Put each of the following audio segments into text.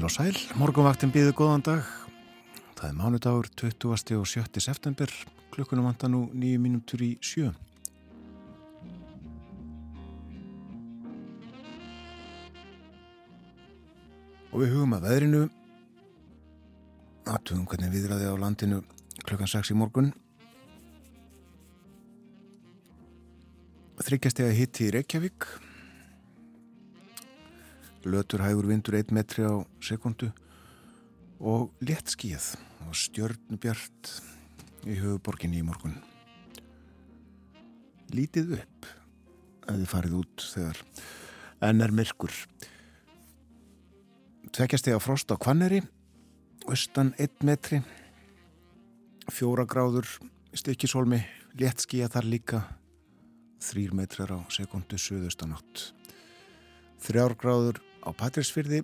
Heil og sæl, morgunvaktin býðu góðan dag. Það er mánudagur 20. og 7. september, klukkunum vanda nú nýju mínútur í sjö. Og við hugum að veðrinu, aðtugum hvernig viðræði á landinu klukkan 6 í morgun. Þryggjast ég að hitti í Reykjavík lötur hægur vindur 1 metri á sekundu og létt skíð og stjörnubjart í höfuborginni í morgun. Lítið upp að þið farið út þegar enn er myrkur. Tvekjast ég að frost á kvanneri, austan 1 metri, fjóra gráður stikkisólmi, létt skíða þar líka, þrýr metrar á sekundu söðustanátt. Þrjár gráður á Patrísfyrði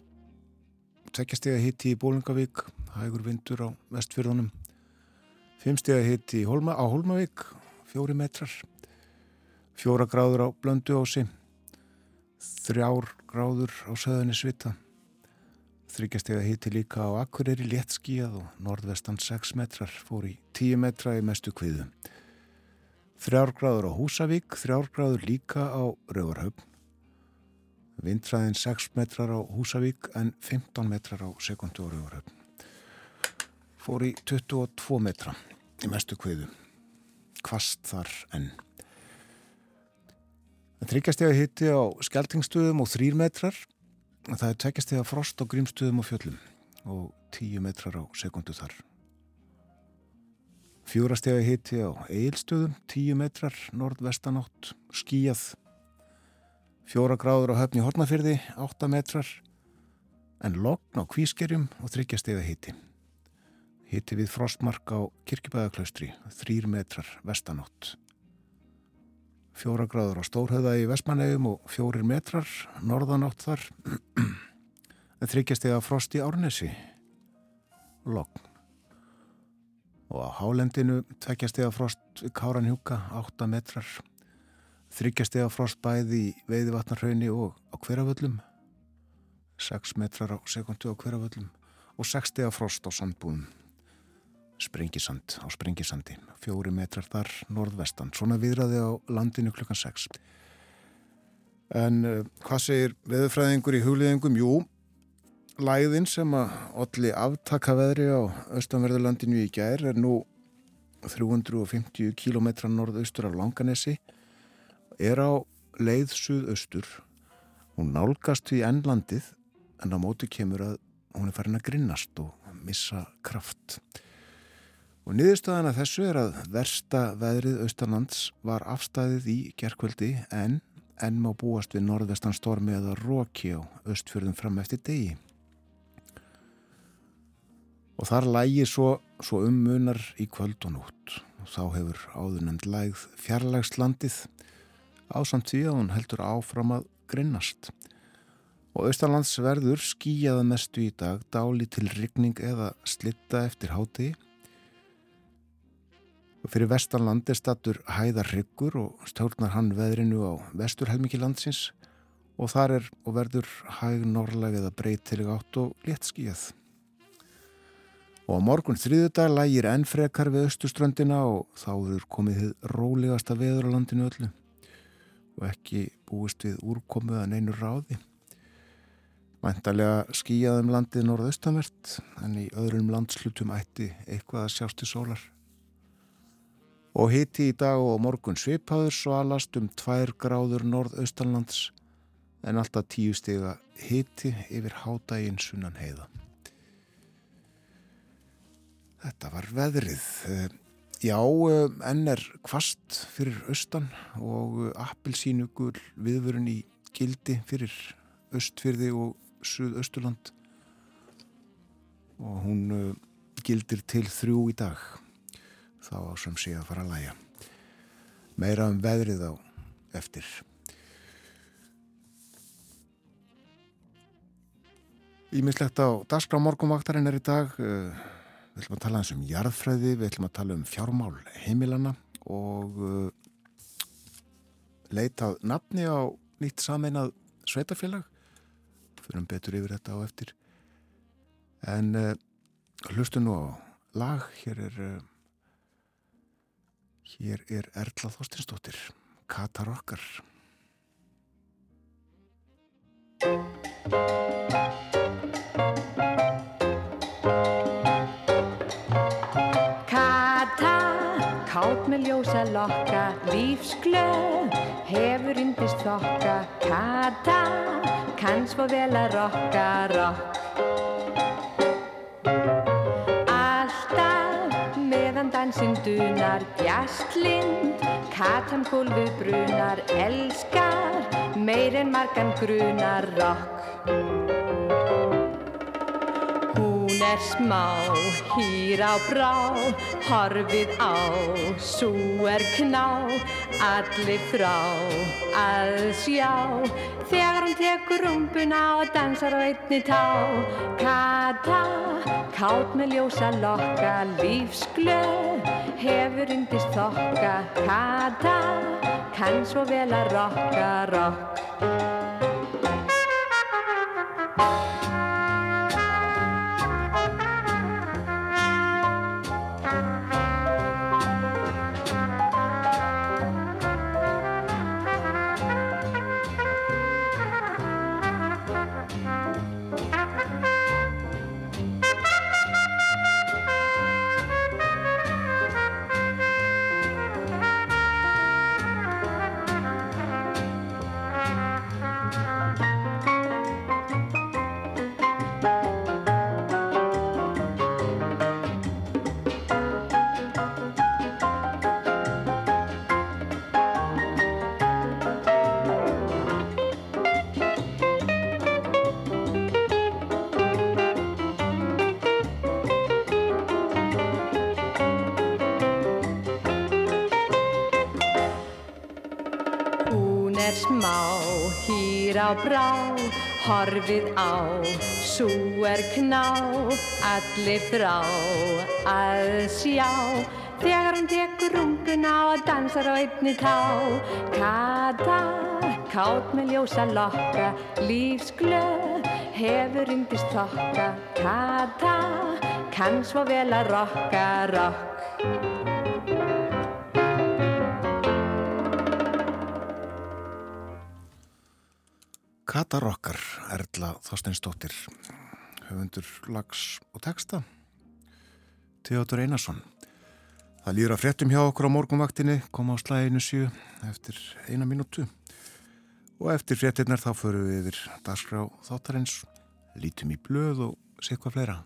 tveggjastega hitti í Bólingavík hægur vindur á vestfyrðunum fimmstega hitti Holma, á Holmavík fjóri metrar. Fjóra gráður á Blönduási þrjár gráður á Söðunni Svita þryggjastega hitti líka á Akureyri léttskíjað og norðvestan 6 metrar fór í 10 metra í mestu kviðu. Þrjár gráður á Húsavík þrjár gráður líka á Rauvarhöfn Vindræðin 6 metrar á Húsavík en 15 metrar á sekundu ári ára. Fór í 22 metra í mestu kviðu. Kvast þar enn. Það tryggjast ég að hitti á skeltingstöðum og 3 metrar. Það er tveggjast ég að frost á grímstöðum og fjöllum og 10 metrar á sekundu þar. Fjórast ég að hitti á eilstöðum, 10 metrar, nord-vestanátt, skíjað Fjóra gráður á höfni Hortnafyrði, 8 metrar, en logn á kvískerjum og þryggjastega hitti. Hitti við frostmark á kirkibæðaklaustri, 3 metrar vestanótt. Fjóra gráður á Stórhauða í Vestmannegjum og 4 metrar, norðanótt þar, en þryggjastega frost í Árnesi, logn. Og á Hálendinu tveggjastega frost í Káranhjúka, 8 metrar, þryggjastega frost bæði í veiðivatnarhaunni og á hverjaföllum 6 metrar á sekundu á hverjaföllum og 6 stega frost á sandbúðum. Sprengisand á sprengisandi 4 metrar þar norðvestan. Svona viðraði á landinu klukkan 6 en uh, hvað segir veðurfræðingur í hugliðingum? Jú læðin sem að allir aftaka veðri á austanverðurlandinu í gær er nú 350 km norðaustur af Langanesi er á leið suðaustur. Hún nálgast við ennlandið en á mótu kemur að hún er farin að grinnast og missa kraft. Og niðurstöðan að þessu er að versta veðrið austanlands var afstæðið í gerkvöldi en enn má búast við norðvestan stormi eða róki á austfjörðum fram eftir degi. Og þar lægi svo, svo ummunar í kvöld og nótt. Og þá hefur áðunend lægð fjarlagslandið ásamt því að hún heldur áfram að grinnast. Og Austalands verður skíjaða mestu í dag, dáli til rigning eða slitta eftir háti. Fyrir Vestanland er statur hæðar riggur og stjórnar hann veðrinu á vesturhelmiki landsins og þar er og verður hæg norrleg eða breytileg átt og létt skíjað. Og á morgun þriðudag lægir ennfrekar við austuströndina og þá eru komið rólegasta veður á landinu öllu og ekki búist við úrkomu að neinu ráði. Mæntalega skýjaðum landið norðaustanvert en í öðrum landslutum ætti eitthvað að sjástu sólar. Og hiti í dag og morgun svipaður svalast um 2 gráður norðaustanlands en alltaf tíu stiga hiti yfir hádægin sunnan heiða. Þetta var veðrið. Já, eh, enn er kvast fyrir austan og eh, appelsínugul viðvörun í gildi fyrir östfyrði og suðausturland. Og hún eh, gildir til þrjú í dag. Þá sem sé að fara að læja meira um veðrið á eftir. Ímislegt á Daskra morgumvaktarinn er í dag Við ætlum að tala um jarðfræði, við ætlum að tala um fjármál heimilana og uh, leitað nafni á nýtt sameinað sveitafélag. Fyrir um betur yfir þetta á eftir. En uh, hlustu nú á lag, hér er, uh, hér er Erla Þorstinsdóttir, Katar okkar. Kátt með ljósa lokka, lífsglöð, hefur yndist þokka. Kata, kann svo vel að rokka, rokk. Alltaf meðan dansinn dunar, bjastlind, katan gólfu brunar, elskar, meir en margan grunar, rokk. Hún er smá, hýr á brá, horfið á, sú er kná, allir þrá að sjá. Þegar hún tekur rumpuna og dansar á einni tá. Kata, kátt með ljósa lokka, lífsglöð, hefur undist þokka. Kata, kann svo vel að rokka, rokk. Horfið á, sú er kná, allir þrá að sjá. Þegar hún tekur rumpuna og dansar á einni tá. Kata, kátt með ljósa lokka, lífsglöð, hefur yndist þokka. Kata, kann svo vel að rokka, rokk. Katar okkar, Erla Þorsteinsdóttir, höfundur lags og texta, Theodor Einarsson. Það líður að fréttum hjá okkur á morgunvaktinni, koma á slæðinu 7 eftir eina mínútu. Og eftir fréttinnar þá förum við yfir dagskrá þáttarins, lítum í blöð og sé hvað fleira.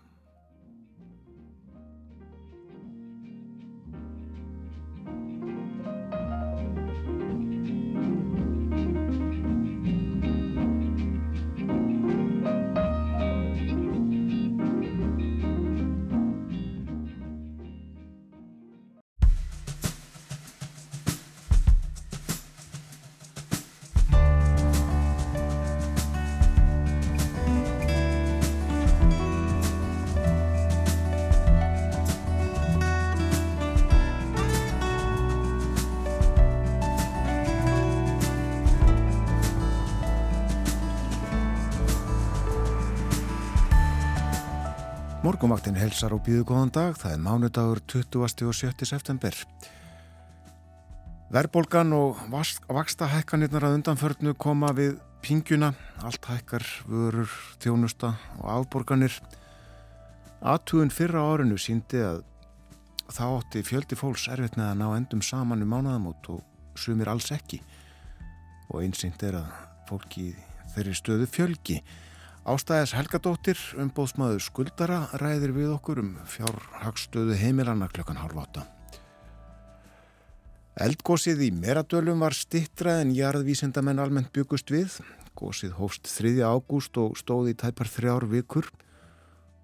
Morgumvaktin helsar og býðu góðan dag, það er mánudagur 20. og 7. september. Verbolgan og vaksta hækkanirnar að undanförnu koma við pingjuna, allt hækkar, vörur, þjónusta og afborganir. Athugun fyrra árinu síndi að þá átti fjöldi fólks erfitt með að ná endum saman um mánuðamót og sumir alls ekki. Og einsýnt er að fólki þeirri stöðu fjölgi. Ástæðis Helgadóttir, umbóðsmaður skuldara, ræðir við okkur um fjárhagstöðu heimilanna klukkan halv átta. Eldgósið í Meradölum var stittra en jarðvísindamenn almennt byggust við. Gósið hófst 3. ágúst og stóði í tæpar þrjár vikur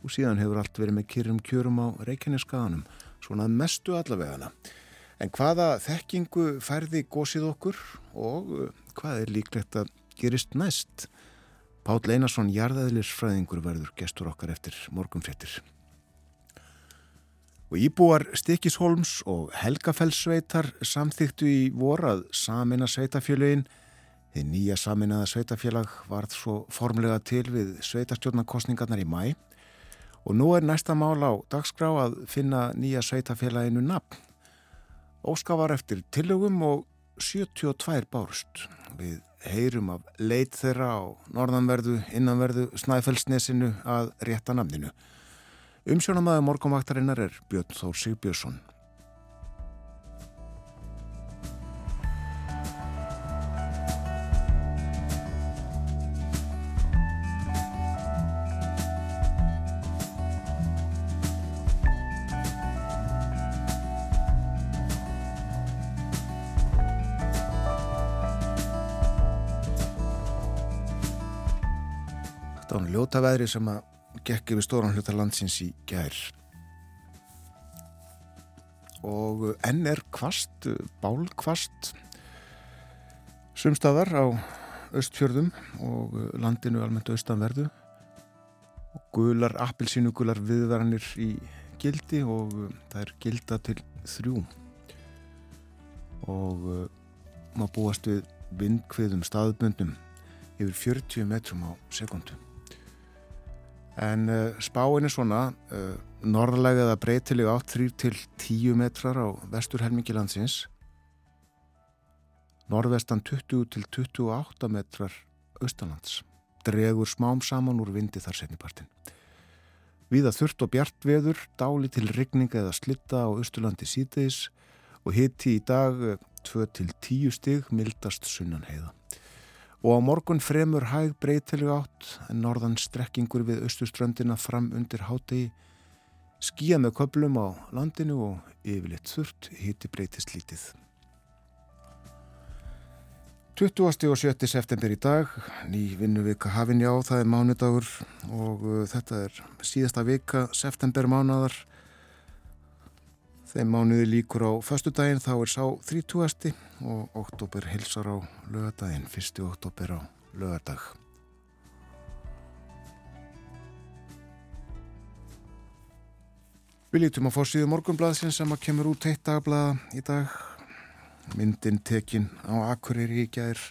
og síðan hefur allt verið með kyrrum kjörum á Reykjaneskaðanum, svona mestu allavegana. En hvaða þekkingu færði gósið okkur og hvað er líklegt að gerist næst? Páll Einarsson, jarðaðilisfræðingur verður gestur okkar eftir morgunfréttir. Og íbúar Stikishólms og Helgafellssveitar samþyktu í vorað samina sveitafjöluinn. Þið nýja saminaða sveitafélag varð svo formlega til við sveitastjórnarkostningarnar í mæ Og nú er næsta mál á dagskrá að finna nýja sveitafélaginu nafn. Óska var eftir tillögum og 72 bárust. Við heyrum af leit þeirra á norðanverðu, innanverðu, snæfellsnesinu að rétta nafninu. Umsjónamaður morgunvaktarinnar er Björn Þór Sigbjörnsson. Ljóta veðri sem að gekk yfir stóran hluta landsins í gær. Og enn er kvast, bálkvast, sumstaðar á östfjörðum og landinu almennt austanverðu. Gular, appilsínugular viðvaranir í gildi og það er gilda til þrjú. Og maður búast við vindkviðum staðbundum yfir 40 metrum á sekundu. En uh, spáin er svona, uh, norðlega eða breytilega átt 3 til 10 metrar á vestur helmingi landsins, norðvestan 20 til 28 metrar austalands, dregur smám saman úr vindi þar setnipartin. Víða þurft og bjart veður, dáli til rigninga eða slitta á austurlandi síðdeis og hitti í dag 2 til 10 stig mildast sunnan heiða og á morgun fremur hæg breytileg átt en norðan strekkingur við austuströndina fram undir hátegi skýja með köplum á landinu og yfirleitt þurft hitti breytist lítið. 20. og 7. september í dag, ný vinnuvika hafinn já, það er mánudagur og uh, þetta er síðasta vika september mánadar. Þeim mánuði líkur á föstudaginn þá er sá 30. og oktober hilsar á lögadaginn, 1. oktober á lögadag. Við lítum að fá síðu morgunblaðsin sem að kemur út eitt dagblaða í dag. Myndin tekin á gær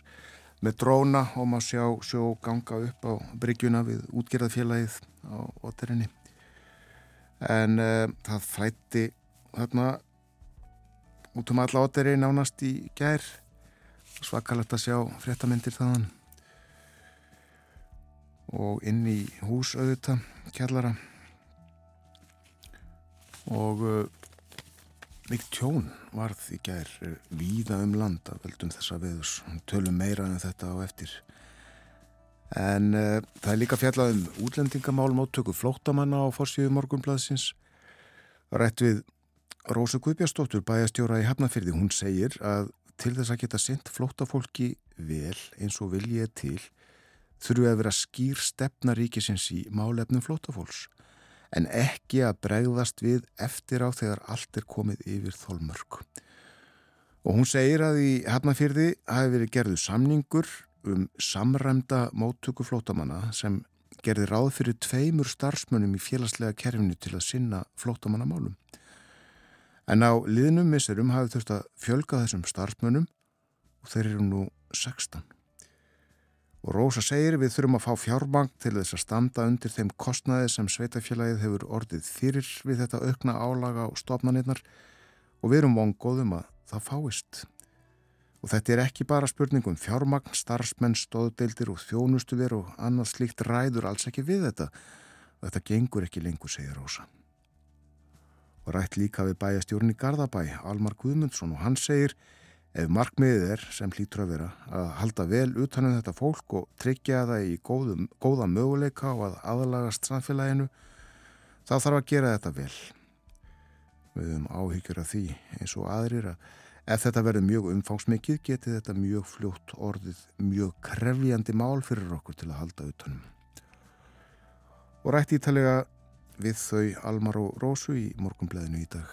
með dróna og maður sjá sjó ganga upp á bryggjuna við útgerðafélagið á óterinni. En uh, það flætti þarna út um alla óteri nánast í gær. Svakalegt að sjá fréttamindir þaðan. Og inn í hús auðvita kjallara. Og uh, mikið tjón varð í gær uh, víða um land að veldum þessa viðus tölum meira en þetta á eftir. En uh, það er líka fjallað um útlendingamál móttöku flóttamanna á fórsíðu morgunblaðsins. Rætt við Rósa Guðbjörnsdóttur bæjastjóra í Hafnafyrði, hún segir að til þess að geta sendt flóttafólki vel eins og viljið til þurfu að vera skýr stefna ríkisins í málefnum flóttafólks en ekki að bregðast við eftir á þegar allt er komið yfir þólmörk. Og hún segir að í Hafnafyrði hafi verið gerðu samningur um samræmda móttöku flóttamanna sem gerði ráð fyrir tveimur starfsmönnum í félagslega kerfinu til að sinna flóttamannamálum. En á liðnum misserum hafið þurft að fjölga þessum starfsmönnum og þeir eru nú 16. Og Rósa segir við þurfum að fá fjárbank til þess að standa undir þeim kostnaði sem sveitafélagið hefur orðið fyrir við þetta aukna álaga á stofnanirnar og við erum vongóðum að það fáist. Og þetta er ekki bara spurningum fjármagn, starfsmenn, stóðdeildir og þjónustuver og annað slíkt ræður alls ekki við þetta. Og þetta gengur ekki lengur, segir Rósa og rætt líka við bæjastjórn í Garðabæ, Almar Guðmundsson og hann segir ef markmiðið er sem hlýtur að vera að halda vel utanum þetta fólk og tryggja það í góðum, góða möguleika og að aðalagast samfélaginu þá þarf að gera þetta vel. Við höfum áhyggjur af því eins og aðrir að ef þetta verður mjög umfangsmikið geti þetta mjög fljótt orðið mjög krefjandi mál fyrir okkur til að halda utanum. Og rætt ítalega við þau Almar og Rósu í morgumbleðinu í dag.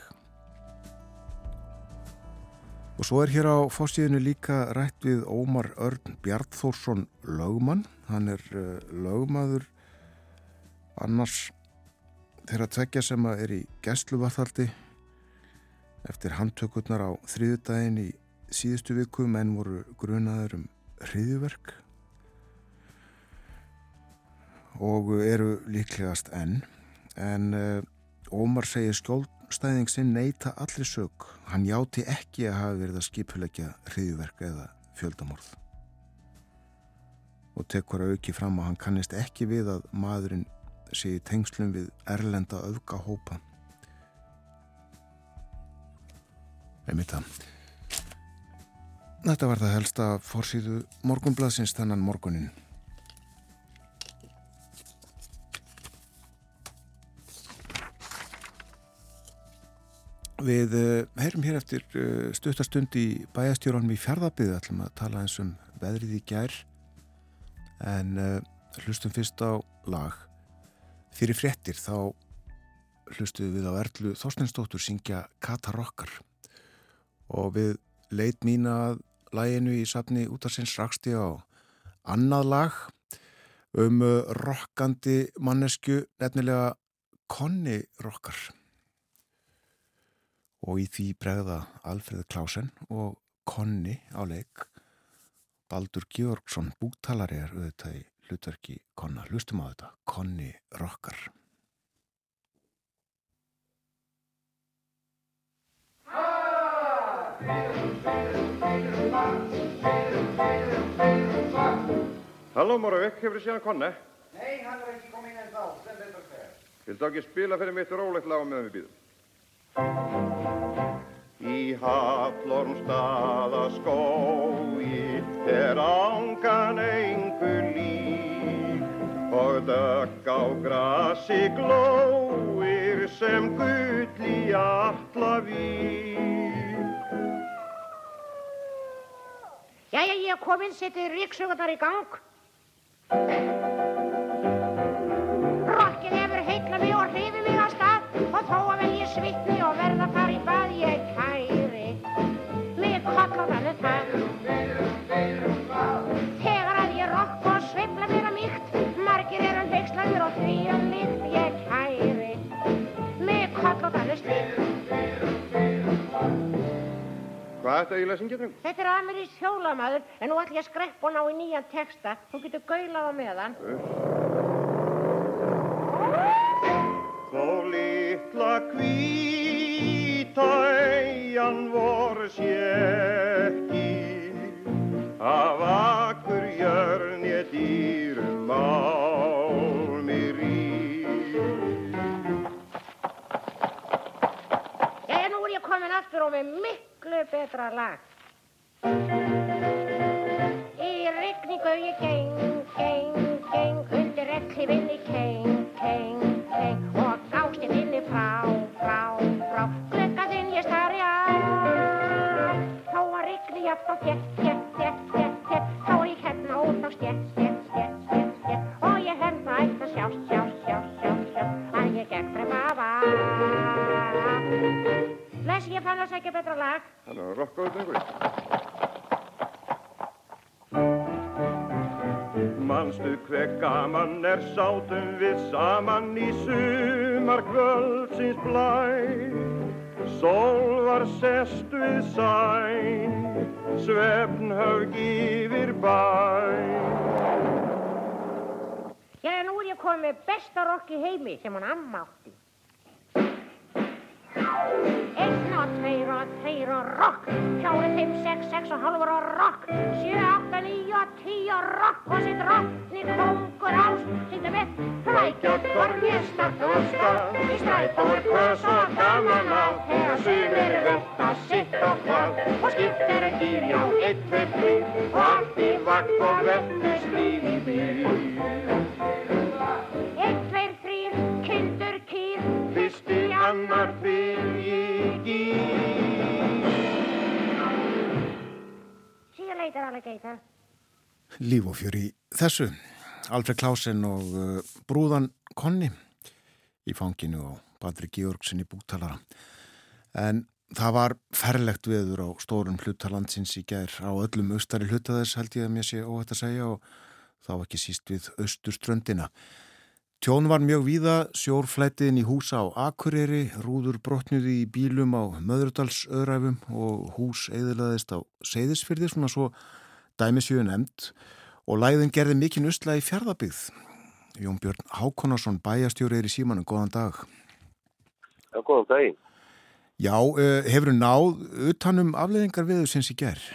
Og svo er hér á fórsíðinu líka rætt við Ómar Örn Bjartþórsson lögmann. Hann er uh, lögmaður annars þeirra tveggja sem er í gæsluvarþaldi eftir handtökurnar á þriðudaginn í síðustu viku menn voru grunaður um hriðiverk og eru líklegast enn en uh, Ómar segir skjólstæðing sinn neyta allir sög. Hann játi ekki að hafa verið að skipulegja hriðverk eða fjöldamorð. Og tekur að auki fram að hann kannist ekki við að maðurinn sé í tengslum við erlenda öfgahópa. Einmitt það. Þetta var það helsta fórsýðu morgunbladsins þannan morgunin. Við uh, heyrum hér eftir uh, stuttastund í bæjastjórnum í fjardabíðu ætlum að tala eins um veðrið í gær. En uh, hlustum fyrst á lag. Fyrir fréttir þá hlustuðum við á Erlu Þorstensdóttur syngja Katarokkar og við leit mín að læginu í safni útarsins raksti á annað lag um rokkandi mannesku nefnilega Konni rokkar og í því bregða Alfred Klausen og Konni á leik Baldur Georgsson búktalari er auðvitað í hlutverki Konna. Hlustum á þetta, Konni rokkar. Halló Moravik, hefur þið séðan Konni? Nei, hann er ekki komið inn þá, sem betur fer. Vildu ekki spila fyrir mitt rólegt lag meðan við býðum? Í Haflormstaða skói er ángan einhver líf og dögg á grasi glóir sem gull í allavík. Jæja, ég er komin, setið ríksögurnar í gang. Rokkið hefur heitla mig og hrifið mig á stað og þó að vel ég svitni Þegar að ég rokk og sveifla mér að mýkt, margir er hann veikslaður og því um líkt ég kæri. Mig koll og þannig slíkt. Hvað eiginlega að syngja drengur? Þetta er amerísk hjólamaður, en nú ætlum ég að skreppa og ná í nýjan texta. Þú getur gaulað á meðan. Þó litla hvíta eigin vor sétti af akkur jörn ég dýrum málmir í. Jæja, nú er ég komin aftur og með miklu betra lag. Í rigningu ég geng, geng, geng, undir elli vinni keng, keng, keng og jafn og þétt, þétt, þétt, þétt, þétt, þá er ég hérna út á stjett, stjett, stjett, stjett, stjett og ég það eitt að sjást, sjást, sjást, sjást, sjást, að ég gekk frem af að. Bless, ég fann að segja betra lag. Þannig að rokkaðu drengur. Manstu hver gaman er sátum við saman í sumar kvöldsins blæ. Sól var sest við sæn, svefnhaug yfir bæ. Já, nú er ég komið með besta rokk í heimi sem hún amma átti. Einn og tveir og tveir og rokk, fjóri, fimm, sex, sex og hálfur og rokk, sjö, átta, níu og tíu og rokk og sitt rottning kongur ást, sýndu með flækjast hvorn ég starta og stað, í strætó er kvöss og gaman á, þegar sumir vetta sitt og hvað, og skipt er dýr, já, eitt, tvei, þrjú, og allt í vakt og vettust líf í bíl. Einn, tveir, þrýr, kindur, kýr, Fyrst í annar byrji síðan leitar alligator. líf og fjör í þessu. Alfred Klausen og uh, brúðan Konni í fanginu og Badri Georgsen í búktalara. En það var ferlegt veður á stórum hlutalandsins í gær á öllum austari hluta þess held ég að mér sé óhætt að segja og þá ekki síst við austurströndina. Tjón var mjög víða, sjórflættiðin í húsa á Akureyri, rúður brotnuði í bílum á Möðrudalsöðræfum og hús eðilaðist á Seyðisfyrði, svona svo dæmisjöu nefnd og læðin gerði mikinn usla í fjardabíð Jón Björn Hákonarsson, bæjastjórið í símanum, góðan dag. Já, góðan daginn. Já, uh, hefur þú náð utanum afleðingar við þessins í gerð?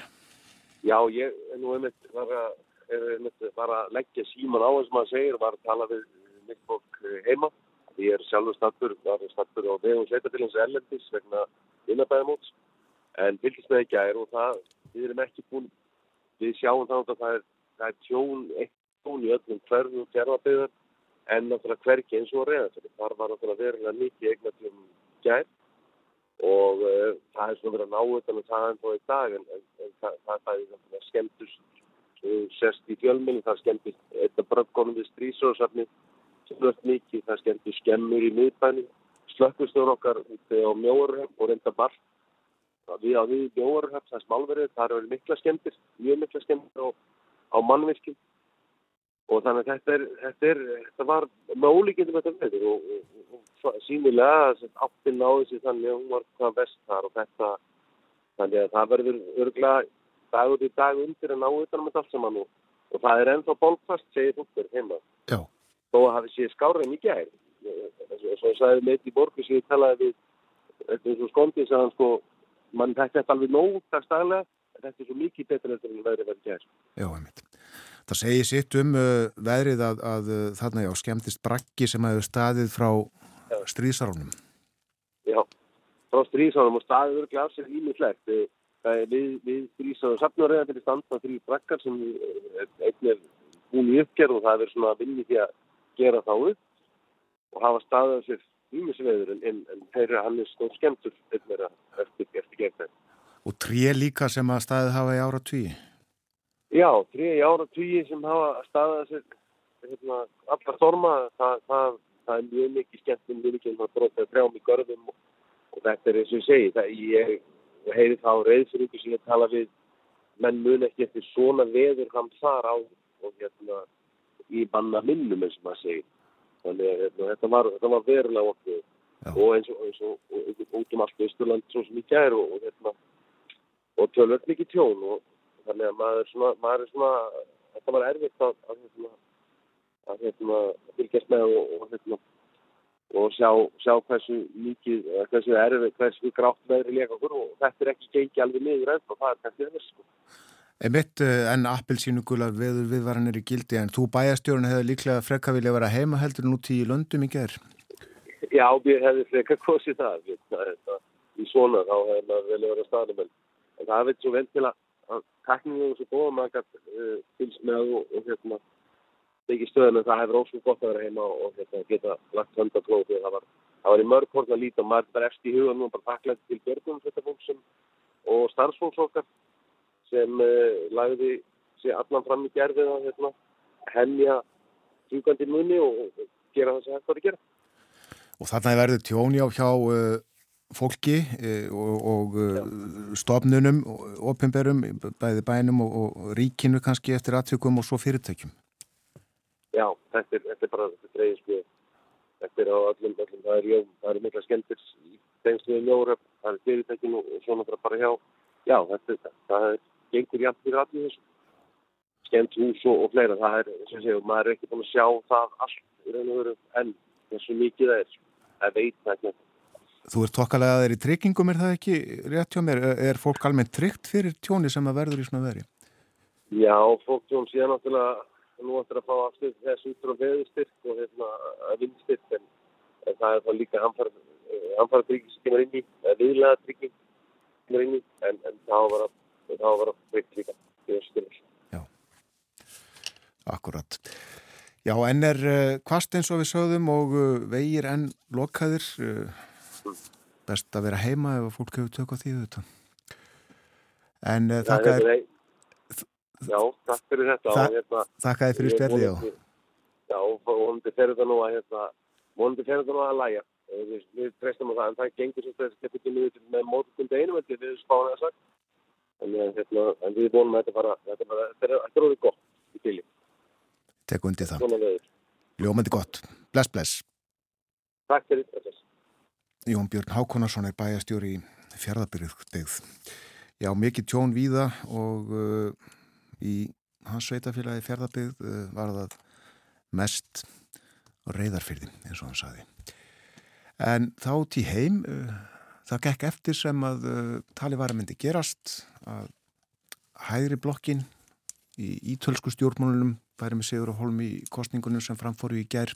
Já, ég er nú einmitt var að, er einmitt var að leggja síman á eins og maður segir, var að tala við mitt fólk eh, heima. Ég er sjálfur stattur, var stattur á vegum sveitafélins Erlendis vegna innabæðamóts, en fylgist með ekki að er og það, við erum ekki búin, við sjáum þannig að það er, það er tjón, eitt tjón í öllum hverfum og gerðabeyðar, en náttúrulega hverki eins og að reyða fyrir. Þar var náttúrulega verulega mikið eignatjum gær og uh, það er svona verið að ná utan og það er ennþá í dag en, en, en það, það, það er það skemmtust uh, sérst í fjölminni, það skemmtist eitthvað bröggónum við strísóðsafni slögt mikið, það skemmtist skemmur í miðbænum, slökkustur okkar úti á mjóarhöfn og reynda barn við á því mjóarhöfn það er smálverið, það eru mikla skemmtir mjög mikla skemmtir á, á mannvirkjum. Og þannig að þetta, er, þetta, er, þetta var með ólíkindum þetta veður og, og, og sínilega áttinn á þessi þannig að hún var hvað best þar og þetta þannig að það verður örgulega dagur í dag undir að ná utan með allt saman og, það er ennþá bólkvast segir fólkur heima. Já. Þó að hafi séð skára mikið og svo sagði meitt í borgu sem ég talaði við þetta er svo skondið að sko, mann þetta er alveg nóg dagstæðlega en þetta er svo mikið betur en þetta verður verið gær Já, einmitt. Það segir sitt um uh, veðrið að, að uh, þarna já, skemmtist brakki sem hefur staðið frá stríðsarónum. Já, frá stríðsárum og staðið sér ímislegt. Það er við, við stríðsárum safnaröða fyrir standa þrjú brakkar sem einn er búin í uppgerð og það er svona að vinni því að gera þá upp og hafa staðið af sér ímisveður en, en, en þeirra hann er stóð skemmtur eftir, eftir, gegn. Og tré líka sem að staðið hafa í ára tví. Já, tré í ára tví sem hafa staðið af sér hérna, allar storma, það, það, það er mjög mikið skemmtum, mjög mikið að bróta trjám í görðum og, og þetta er eins og ég segi, það, ég heyri þá reyðfyrir sem ég tala við menn mun ekki eftir svona veður hann þar á og hérna í banna minnum eins og maður segir. Þannig að hérna, þetta, var, þetta var verulega okkur og eins og, eins og, og, út um allt Ísturland svo sem ég gær og, og hérna og tölvöld mikið tjón og þannig að maður svona, maður er svona þetta var erfitt að, að, hérna, að hérna, fylgjast með og, og og sjá, sjá hversu mikið, hversu erfið, hversu grátt meðri leika okkur og þetta er ekki gengið alveg niður og það er kannski þess sko. Einmitt uh, en appelsínu gular veður viðvaranir í gildi en þú bæjastjórun hefði líklega frekka vilja vera heima heldur nút í löndum í gerð. Já, ég hefði frekar kosið það, þetta, þetta, í svona þá hefði maður velið verið að staðnum en, það veit svo vel til að, tekningum svo góða maður uh, fylgst með og, og hérna ekki stöðun en það hefur ósum gott að vera heima og, hérna, geta lagt hönda klóð því að það það var í mörg horn að líta og maður bara eftir í hugan og bara takklætti til björnum þetta fólksum og starfsfólks okkar sem uh, lagði sér allan fram í gerðið að hérna, hemmja sjúkandi munni og, gera það sem hægt var að gera. Og þarna er verið tjóni á hjá uh, fólki uh, og, og stofnunum, opimberum, bæði bænum og, og ríkinu kannski eftir aðtökum og svo fyrirtækjum. Já, þetta er, þetta er bara, þetta dreigis mjög, þetta er á öllum, öllum, það er er mikla skemmtir í tengslu við mjóröf, það er fyrirtækinu og svona bara hjá, já, þetta er, það er gengur jafn fyrir allir þessu, skemmt hús og, og fleira, það er, sem séu, maður er ekki búin að sjá það allt í raun og veru enn, þessu mikið það er, það veit það ekki. Þú ert tokkalega að þeir í tryggingum, er það ekki rétt hjá mér? Er fólk almennt tryggt fyrir tjóni sem að verður í svona veri? Já, fólk tjón síðan náttúrulega nú ættir að fá afstöð þess út frá veðustyrk og hérna, vindstyrk en, en það er þá líka hamfara trygging sem kemur inn í, viðlega trygging sem kemur inn í, en, en þá var að vera tryggt líka í styrk. Já, akkurat. Já, enn er kvast eins og við sögðum og uh, vegir enn lokaðir. Uh, best að vera heima ef fólk hefur tökað því þetta. En uh, þakka er... þér Já, takk fyrir þetta. Þa, og, hérna, þakka þér fyrir spjallið, já. Já, og vonandi fer þetta nú að, hérna, vonandi fer þetta nú að læja. Við, við treystum á það, en það gengur að þetta ekki niður með mótum deginum, þetta spáðum það sagt. En, hérna, en við vonum að þetta bara, þetta er orðið gott í bíli. Tek undir það. Ljómandi gott. Bless, bless. Takk fyrir þetta. Jón Björn Hákonarsson er bæjastjóri í fjörðabyrðugdegð. Já, mikið tjón víða og uh, í hans sveitafélagi fjörðabyrð uh, var það mest reyðarfyrði eins og hann saði. En þá til heim, uh, það gekk eftir sem að uh, tali var að myndi gerast að hægri blokkin í ítölsku stjórnmálunum færi með Sigur og Holm í kostningunum sem framfóru í gær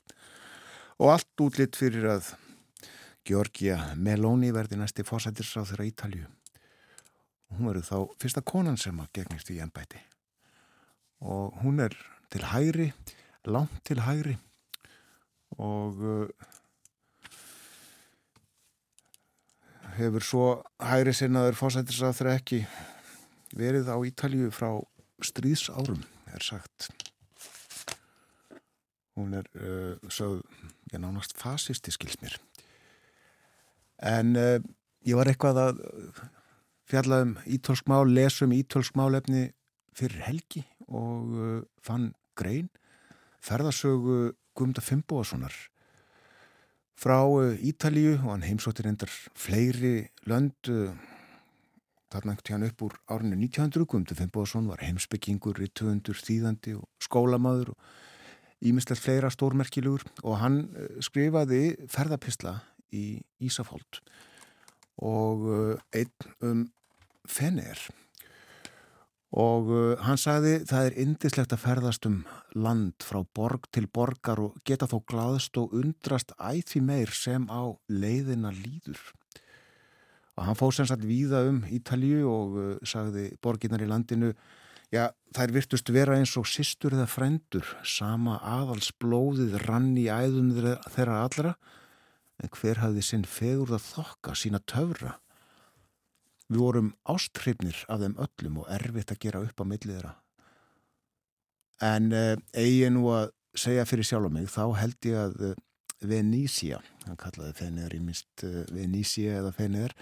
og allt útlitt fyrir að Georgia Meloni verði næsti fórsættisráð þeirra Ítalju. Hún verður þá fyrsta konan sem að gegnist í ennbæti og hún er til hægri, langt til hægri og uh, hefur svo hægri sinnaður fórsættisráð þeirra ekki verið á Ítalju frá stríðsárum, er sagt. Hún er uh, sögð, ég nánast fasisti skilsmir. En uh, ég var eitthvað að fjalla um ítölskmál, lesum ítölskmálefni fyrir helgi og uh, fann grein ferðarsögu Gumda Fimboðssonar frá uh, Ítalíu og hann heimsóttir endar fleiri löndu Þarna ekkert hann upp úr árinu 1900 Guðmundur Finnbóðsson var heimsbyggingur, rittöfundur, þýðandi og skólamaður og ímislegt fleira stórmerkilugur og hann eh, skrifaði ferðarpistla í Ísafóld og eh, einn um Fener og eh, hann sagði það er indislegt að ferðast um land frá borg til borgar og geta þó glaðst og undrast æði meir sem á leiðina líður. Og hann fóð sem sagt víða um Ítalju og uh, sagði borginnar í landinu já þær virtust vera eins og sýstur eða frendur sama aðals blóðið rann í æðum þeirra allra. En hver hafði sinn fegur að þokka sína töfra við vorum ástrifnir af þeim öllum og erfitt að gera upp á millið þeirra. En uh, eigi nú að segja fyrir sjálf og mig þá held ég að uh, Venísía, hann kallaði Fenniðar í mist uh, Venísía eða Fenniðar,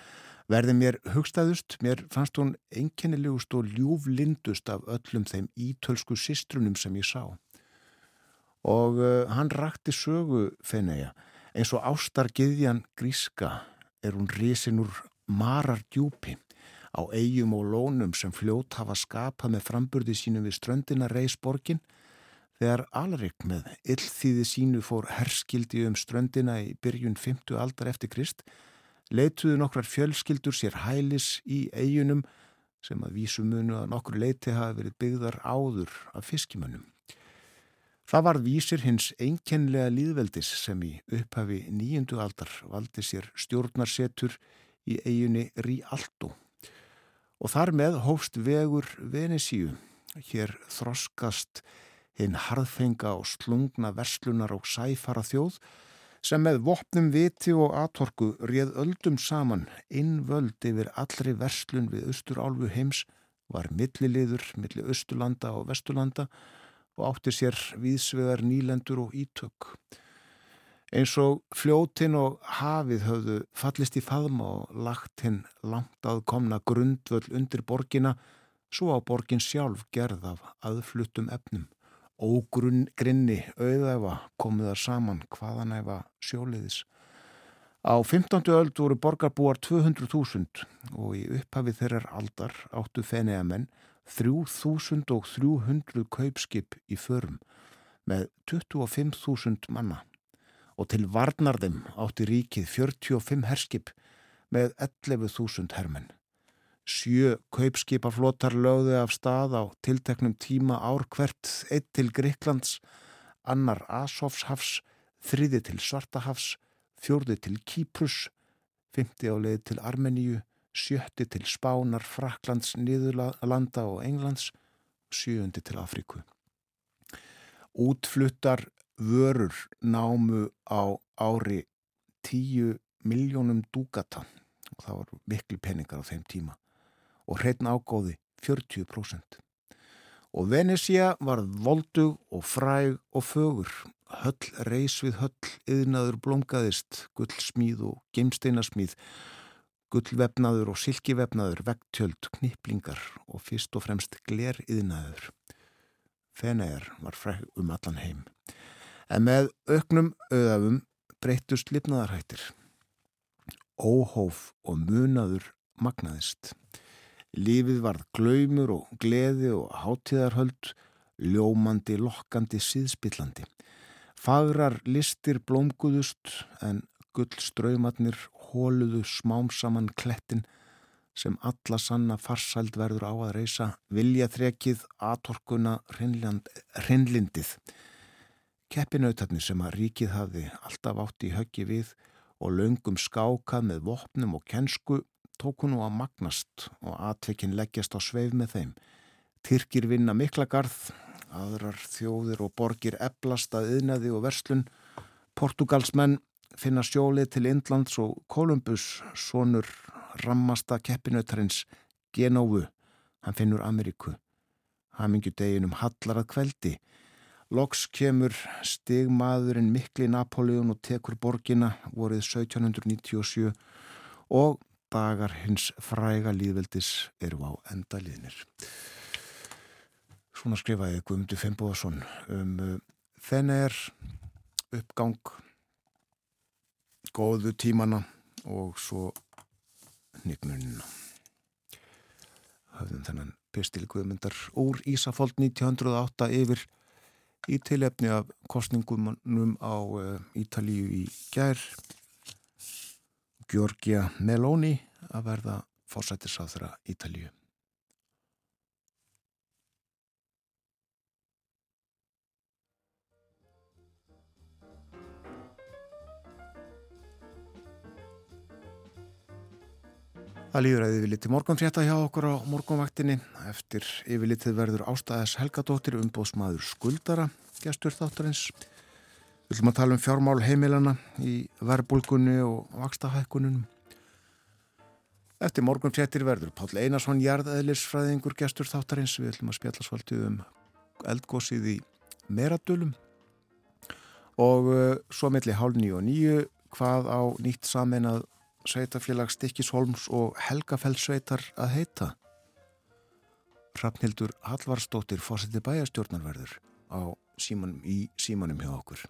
verði mér hugstaðust, mér fannst hún einkennilegust og ljúflindust af öllum þeim ítölsku sistrunum sem ég sá. Og uh, hann rakti sögu Fenniða, eins og ástargiðjan gríska er hún risin úr marar djúpi á eigum og lónum sem fljót hafa skapað með framburði sínum við ströndina reysborgin Þegar Alrik með illþýði sínu fór herskildi um ströndina í byrjun 50 aldar eftir Krist, leituðu nokkrar fjölskyldur sér hælis í eigunum sem að vísu munu að nokkur leiti hafi verið byggðar áður af fiskimönnum. Það var vísir hins einkennlega líðveldis sem í upphafi nýjundu aldar valdi sér stjórnarsetur í eigunni Ríaldó og þar með hófst vegur Venesíu. Hér þroskast hinn harðfenga og slungna verslunar og sæfara þjóð sem með vopnum viti og atorku réð öldum saman innvöld yfir allri verslun við austurálfu heims var milliliður milli austurlanda og vesturlanda og átti sér vísvegar nýlendur og ítök. Eins og fljótin og hafið höfðu fallist í faðma og lagt hinn langt að komna grundvöld undir borgina svo á borgin sjálf gerð af aðfluttum efnum ógrunni auðæfa komuðar saman hvaðanæfa sjóliðis. Á 15. öld voru borgarbúar 200.000 og í upphafi þeirrar aldar áttu feneiamenn 3.300 kaupskip í förum með 25.000 manna og til varnarðum átti ríkið 45 herskip með 11.000 hermenn. Sjö kaupskipaflotar lögðu af stað á tilteknum tíma ár hvert, eitt til Greiklands, annar Asofshafs, þriði til Svartahafs, fjörði til Kýprus, fymti á leið til Armeníu, sjötti til Spánar, Fraklands, Niðurlanda og Englands, sjöundi til Afríku. Útfluttar vörur námu á ári tíu miljónum dúgata og það var miklu peningar á þeim tíma og hreitn ágóði 40%. Og Venesia var voldug og fræg og fögur. Höll reys við höll, yðnaður blómgaðist, gullsmíð og geimsteinasmíð, gullvefnaður og silkivefnaður, vegtjöld, kniplingar og fyrst og fremst gler yðnaður. Fenegar var fræg um allan heim. En með auknum auðafum breytust lifnaðarhættir. Óhóf og munaður magnaðist. Lífið varð glaumur og gleði og hátíðarhöld, ljómandi, lokkandi, síðspillandi. Fagrar listir blómguðust en gullströymatnir hóluðu smám saman klettin sem alla sanna farsæld verður á að reysa vilja þrekið atorkuna hrinnlindið. Keppinautarnir sem að ríkið hafði alltaf átt í höggi við og löngum skákað með vopnum og kensku tóku nú að magnast og atveikin leggjast á sveif með þeim. Tyrkir vinna mikla garð, aðrar þjóðir og borgir eblast að yðnaði og verslun. Portugalsmenn finna sjólið til Indlands og Kolumbus, sonur rammasta keppinautarins Genóvu, hann finnur Ameríku. Hamingju deginum hallar að kveldi. Loks kemur stigmaðurinn mikli Napoleon og tekur borgina vorið 1797 og dagar hins fræga líðveldis eru á endaliðnir. Svona skrifaði Guðmundur Fimboðarsson um uh, þenner uppgang góðu tímana og svo nýgnunina. Hafðum þennan pistil Guðmundar úr Ísafold 1908 yfir í tilefni af kostningunum á uh, Ítalíu í gær. Georgia Meloni að verða fórsættisáþra Ítalíu. Það líður að yfirliti morgunfrétta hjá okkur á morgunvaktinni. Eftir yfirlitið verður ástæðis Helgadóttir umbóðsmaður skuldara, gestur þáttarins. Við viljum að tala um fjármál heimilana í verbulgunni og vakstahækkununum. Eftir morgunfréttir verður Páll Einarsson jarðeðlisfræðingur gestur þáttarins. Við viljum að spjalla svolítið um eldgósið í meradölum. Og uh, svo melli hálf nýju og nýju hvað á nýtt sameinað sveitafélag Stikkishólms og Helgafellsveitar að heita. Rafnildur Hallvarsdóttir fósiti bæjastjórnarverður á símanum, í símanum hjá okkur.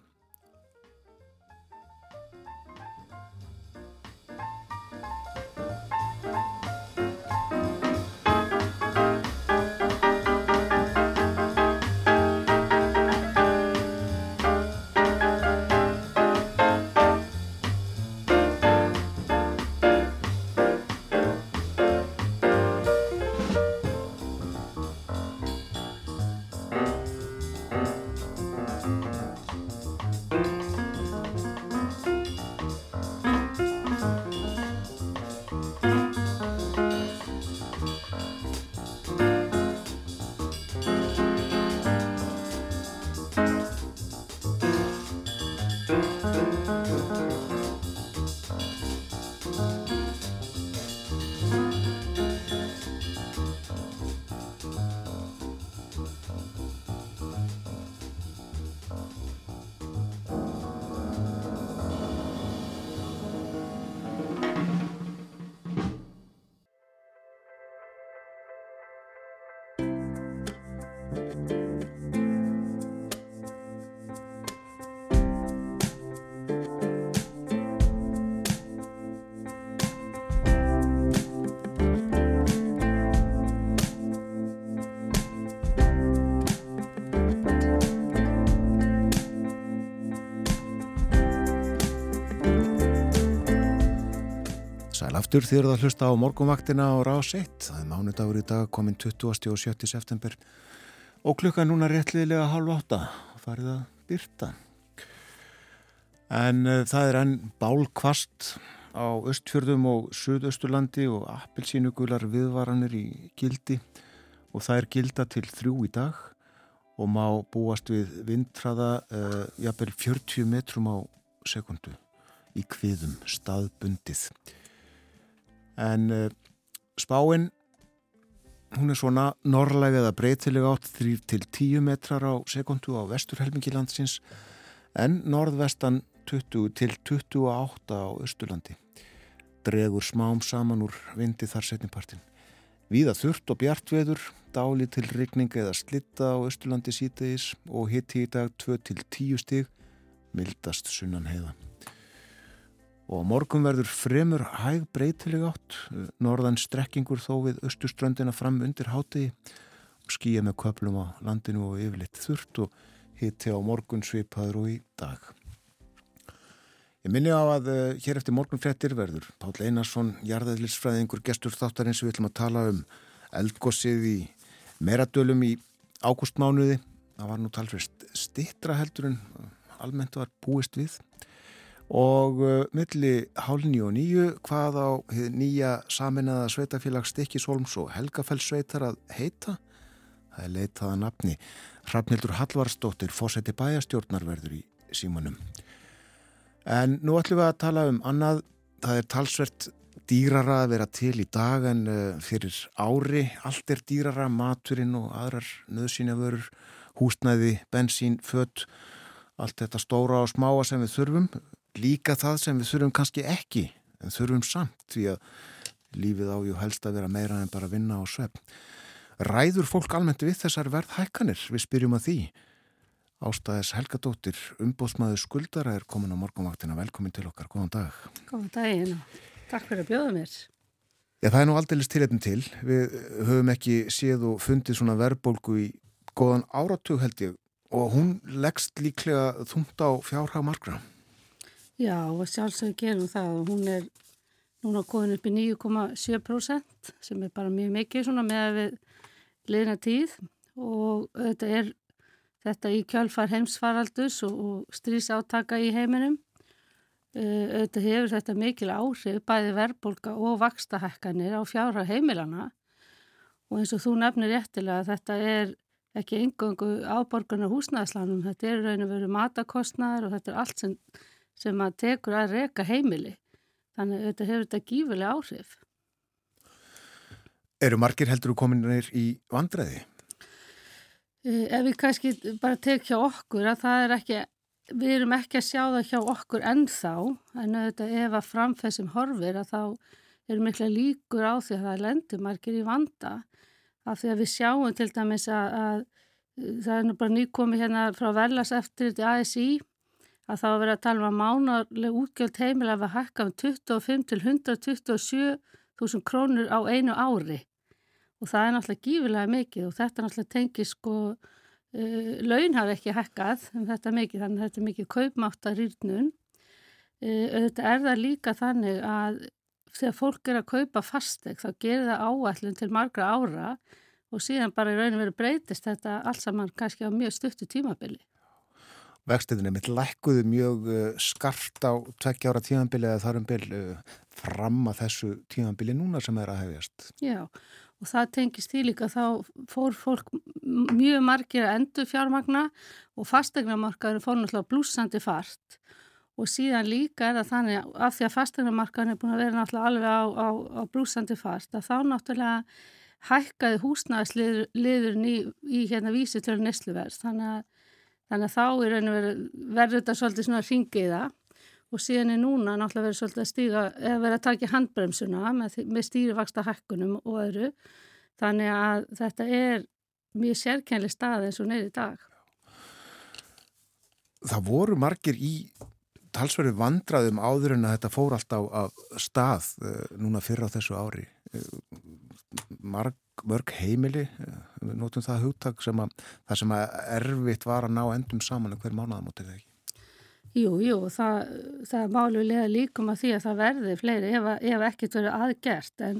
Aftur eruð að hlusta á morgunvaktina á rás 1. Það er mánudagur í dag komin 20. og 7. september og klukka núna réttliðilega halv átta farið að byrta. En uh, það er enn bálkvast á östfjörðum og suðausturlandi og appelsínugular viðvaranir í gildi og það er gilda til þrjú í dag og má búast við vindtraða uh, jafnvel 40 metrum á sekundu í kviðum staðbundið en uh, spáinn hún er svona norrlæg eða breytileg átt 3-10 metrar á sekundu á vesturhelmingi landsins en norðvestan 20 til 28 á Östurlandi dregur smám saman úr vindi þar setnipartin Víða þurft og bjartveður, dáli til rigning eða slitta á Östurlandi sítegis og hitti í dag 2 til 10 stig, mildast sunnan heiða og morgun verður fremur hæg breytileg átt, norðan strekkingur þó við östuströndina fram undir háti og skýja með köplum á landinu og yfirleitt þurft og hitti á morgun svipaður og í dag. Ég minni á að uh, hér eftir morgun frettir verður Pál Einarsson, jarðæðlisfræðingur, gestur þáttarins við ætlum að tala um eldgossið í meradölum í ágústmánuði. Það var nú talfrist stittra heldur en almennt var búist við og uh, milli hálni og nýju hvað á nýja saminnaða sveitafélag Stikkisholms og Helgafellssveitar að heita? Það er leitaða nafni. Hrafnildur Hallvarsdóttir fósetti bæjastjórnarverður í símanum. En nú ætlum við að tala um annað, það er talsvert dýrara að vera til í dag en uh, fyrir ári. Allt er dýrara, maturinn og aðrar nöðsynjavörur, húsnæði bensín, fött allt þetta stóra og smáa sem við þurfum líka það sem við þurfum kannski ekki en þurfum samt því að lífið ájú helst að vera meira en bara vinna og svepp. Ræður fólk almennt við þessar verðhækkanir? Við spyrjum að því. Ástæðis Helga Dóttir, umbóðsmaður skuldara er komin á morgunvaktina. Velkomin til okkar. Góðan dag. Góðan daginn og takk fyrir að bjóða mér. Já, það er nú aldrei til til. Við höfum ekki séð og fundið svona verðbólgu í góðan áratug held ég og hún leggst líklega þúmt á fjárhag margra. Já, sjálfsögur gerum það og hún er núna komin upp í 9,7% sem er bara mjög mikið svona með að við liðna tíð og þetta er þetta í kjálfar heimsfaraldus og, og strísátaka í heiminum. Uh, þetta hefur þetta mikil áhrif bæði verðbólka og vakstahekkanir á fjárhag heimilana og eins og þú nefnir réttilega þetta er ekki engungu áborgarnar húsnæðslanum, þetta er raun og veru matakostnaður og þetta er allt sem sem að tekur að reyka heimili. Þannig að þetta hefur þetta gífilega áhrif. Eru margir heldur kominir í vandræði? Eh, ef við kannski bara tekja okkur að það er ekki, við erum ekki að sjá það hjá okkur ennþá, en auðvitað ef að framfessum horfir að þá eru mikla líkur á því að það lendur margir í vanda af því að við sjáum til dæmis að, að það er nú bara nýkomi hérna frá Velas eftir þetta ASI að þá verið að tala um að mánarleg útgjöld heimila að hækka um 25 til 127.000 krónur á einu ári. Og það er náttúrulega gífilega mikið og þetta náttúrulega tengir sko uh, laun hafi ekki hækkað um þetta mikið þannig að þetta er mikið kaupmáttarýrnun uh, þetta er það líka þannig að þegar fólk er að kaupa fasteg þá gerir það áallun til margra ára og síðan bara í rauninu verið breytist þetta alls saman kannski á mjög stuttu tímabili vextiðinni mitt lækkuðu mjög uh, skart á tvekkja ára tímanbili eða þarum bil uh, fram að þessu tímanbili núna sem er að hefjast. Já og það tengist því líka þá fór fólk mjög margir að endur fjármagna og fastegnamarkaður fór náttúrulega blúsandi fart og síðan líka er það þannig að því að fastegnamarkaður er búin að vera náttúrulega alveg á, á, á blúsandi fart að þá náttúrulega hækkaði húsnæðisliðurinn í, í hérna vísi til nesluverð þannig að Þannig að þá er verður þetta svolítið svona ringiða og síðan er núna náttúrulega verið svolítið að stíga, eða verið að taka handbremsuna með, með stýrifaksta hækkunum og öðru. Þannig að þetta er mjög sérkennli stað eins og neyri dag. Það voru margir í talsverðu vandraðum áður en að þetta fór alltaf af stað uh, núna fyrra á þessu ári. Marg mörg heimili, við notum það hugtak sem að það sem að erfitt var að ná endum saman hver mánuðamótið þegar ekki. Jú, jú, það, það er málulega líkum að því að það verði fleiri ef, ef ekkert verið aðgert en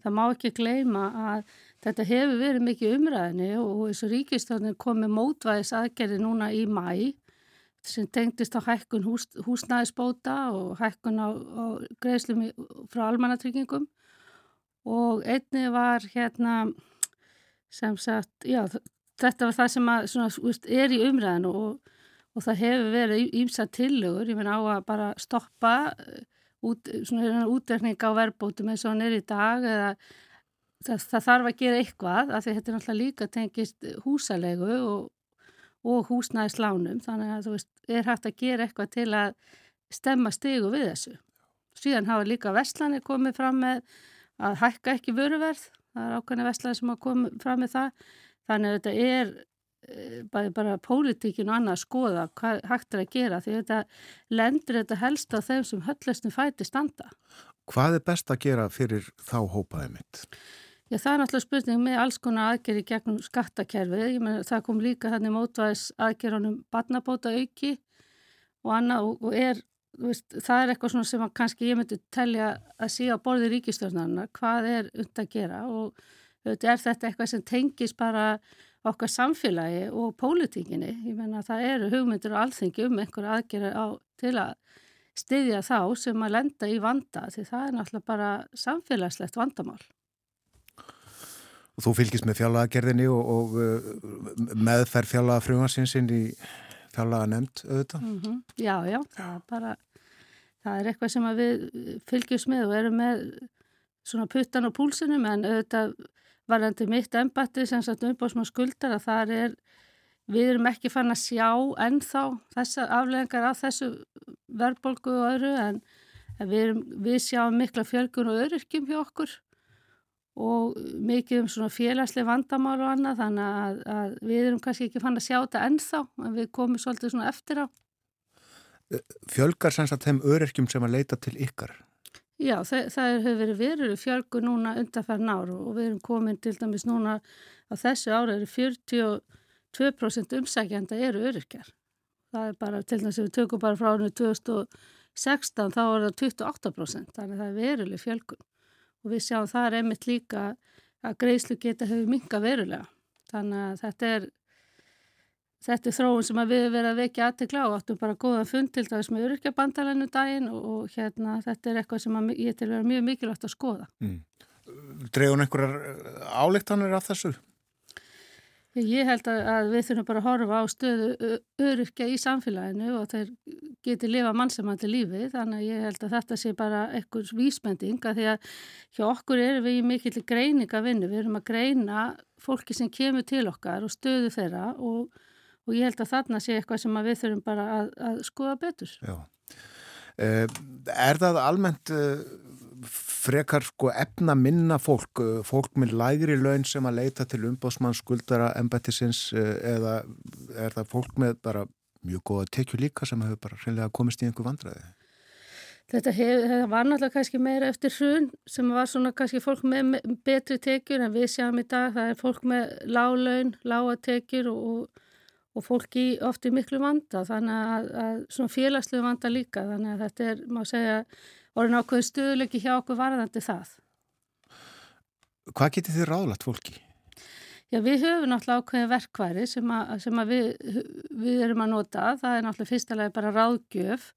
það má ekki gleima að þetta hefur verið mikið umræðinni og og ríkistöndin komið mótvæðis aðgerði núna í mæ sem tengdist á hækkun hús, húsnæðisbóta og hækkun á, á greiðslum frá almannatryggingum og einni var hérna sem sagt, já þetta var það sem að, svona, er í umræðinu og, og það hefur verið ímsa tillögur, ég menna á að bara stoppa uh, út, svona útrekning á verbótum eins og hann er í dag eða það, það þarf að gera eitthvað af því þetta er náttúrulega líka tengist húsalegu og, og húsnæðislánum þannig að þú veist, er hægt að gera eitthvað til að stemma stegu við þessu. Síðan hafa líka Vestlanir komið fram með að hækka ekki vöruverð, það er ákveðin vestlæði sem að koma fram með það, þannig að þetta er eh, bara, bara pólitíkin og annað að skoða hvað hægt er að gera því þetta lendur þetta helst á þeim sem höllestin fæti standa. Hvað er best að gera fyrir þá hópaði mitt? Já, það er náttúrulega spurning með alls konar aðgerri gegnum skattakerfið. Það kom líka þannig mótvæðis aðgerðunum barnabóta auki og annað og er, veist, það er eitthvað svona sem kannski ég myndi telja að sé á borði ríkistjórnarnar hvað er und að gera og veit, er þetta eitthvað sem tengis bara okkar samfélagi og pólitíkinni. Ég menna það eru hugmyndir og alþengi um einhver aðgerði á til að styðja þá sem að lenda í vanda því það er náttúrulega bara samfélagslegt vandamál. Og þú fylgist með fjallagagerðinni og, og uh, meðferð fjallaga frumansinn í fjallaga nefnd auðvitað? Mm -hmm. Já, já, það er bara, það er eitthvað sem við fylgjumst með og erum með svona puttan og púlsinum en auðvitað varðandi mitt embatti sem sagt umbóðsmann skuldar að það er, við erum ekki fann að sjá ennþá þessar afleðingar af þessu verðbolgu og öðru en við, erum, við sjáum mikla fjölgun og öryrkjum hjá okkur og mikið um svona félagslega vandamál og annað þannig að, að við erum kannski ekki fann að sjá þetta ennþá en við komum svolítið svona eftir á. Fjölgar sem sagt þeim öryrkjum sem að leita til ykkar? Já, það, það hefur verið verið fjölgu núna undanfærin ár og við erum komin til dæmis núna á þessu ára eru 42% umsækjanda eru öryrkjar. Það er bara til dæmis ef við tökum bara frá árinu 2016 þá er það 28% þannig að það er verileg fjölgun og við sjáum það er einmitt líka að greiðslu geta hefur minga verulega. Þannig að þetta er, þetta er þróun sem við verðum að vekja aðtegla og áttum bara góðan fund til dæmis með öryrkjabandalennu daginn og, og hérna þetta er eitthvað sem ég til að vera mjög mikilvægt að skoða. Mm. Dregun einhverjar álíktanir af þessu? Ég held að, að við þurfum bara að horfa á stöðu öryrkja í samfélaginu og þeir geti lifa mannsamandi lífi þannig að ég held að þetta sé bara einhvers vísbending að því að hjá okkur erum við í mikill greining að vinna, við erum að greina fólki sem kemur til okkar og stöðu þeirra og, og ég held að þarna sé eitthvað sem við þurfum bara að, að skoða betur. Já. Eh, er það almennt eh, frekar sko efna minna fólk, uh, fólk með lægri laun sem að leita til umbásmann skuldara embættisins uh, eða er það fólk með bara mjög góða tekju líka sem hefur bara hreinlega komist í einhver vandræði? Þetta, hef, var náttúrulega kannski meira eftir hrun sem var svona kannski fólk með betri tekjur en við sjáum í dag það er fólk með lálaun, lágatekjur og, og fólk í oft í miklu vanda þannig að, að svona félagslu vanda líka þannig að þetta er, má segja orðin ákveðin stöðuleiki hjá okkur varðandi það. Hvað getur þið ráðlagt fólki? Já, við höfum náttúrulega ákveðin verkværi sem, að, sem að við, við erum að nota. Það er náttúrulega fyrstulega bara ráðgjöf,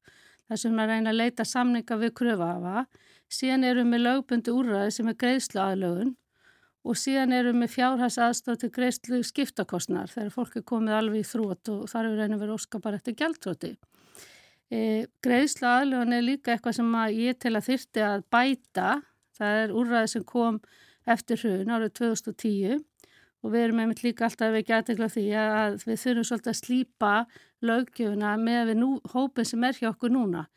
þar sem að reyna að leita samninga við kröfafa. Síðan erum við lögbundi úrraði sem er greiðslu aðlögun og síðan erum við fjárhæs aðstóð til greiðslu skiptakostnar þegar fólk er komið alveg í þrótt og þar er reynið verið óska bara eftir gæltróti. E, Greiðsla aðlugan er líka eitthvað sem ég til að þyrti að bæta. Það er úrræði sem kom eftir hrun árið 2010 og við erum einmitt líka alltaf við gætikla því að við þurfum svolítið að slýpa löggjöfuna með nú, hópin sem er hjá okkur núna.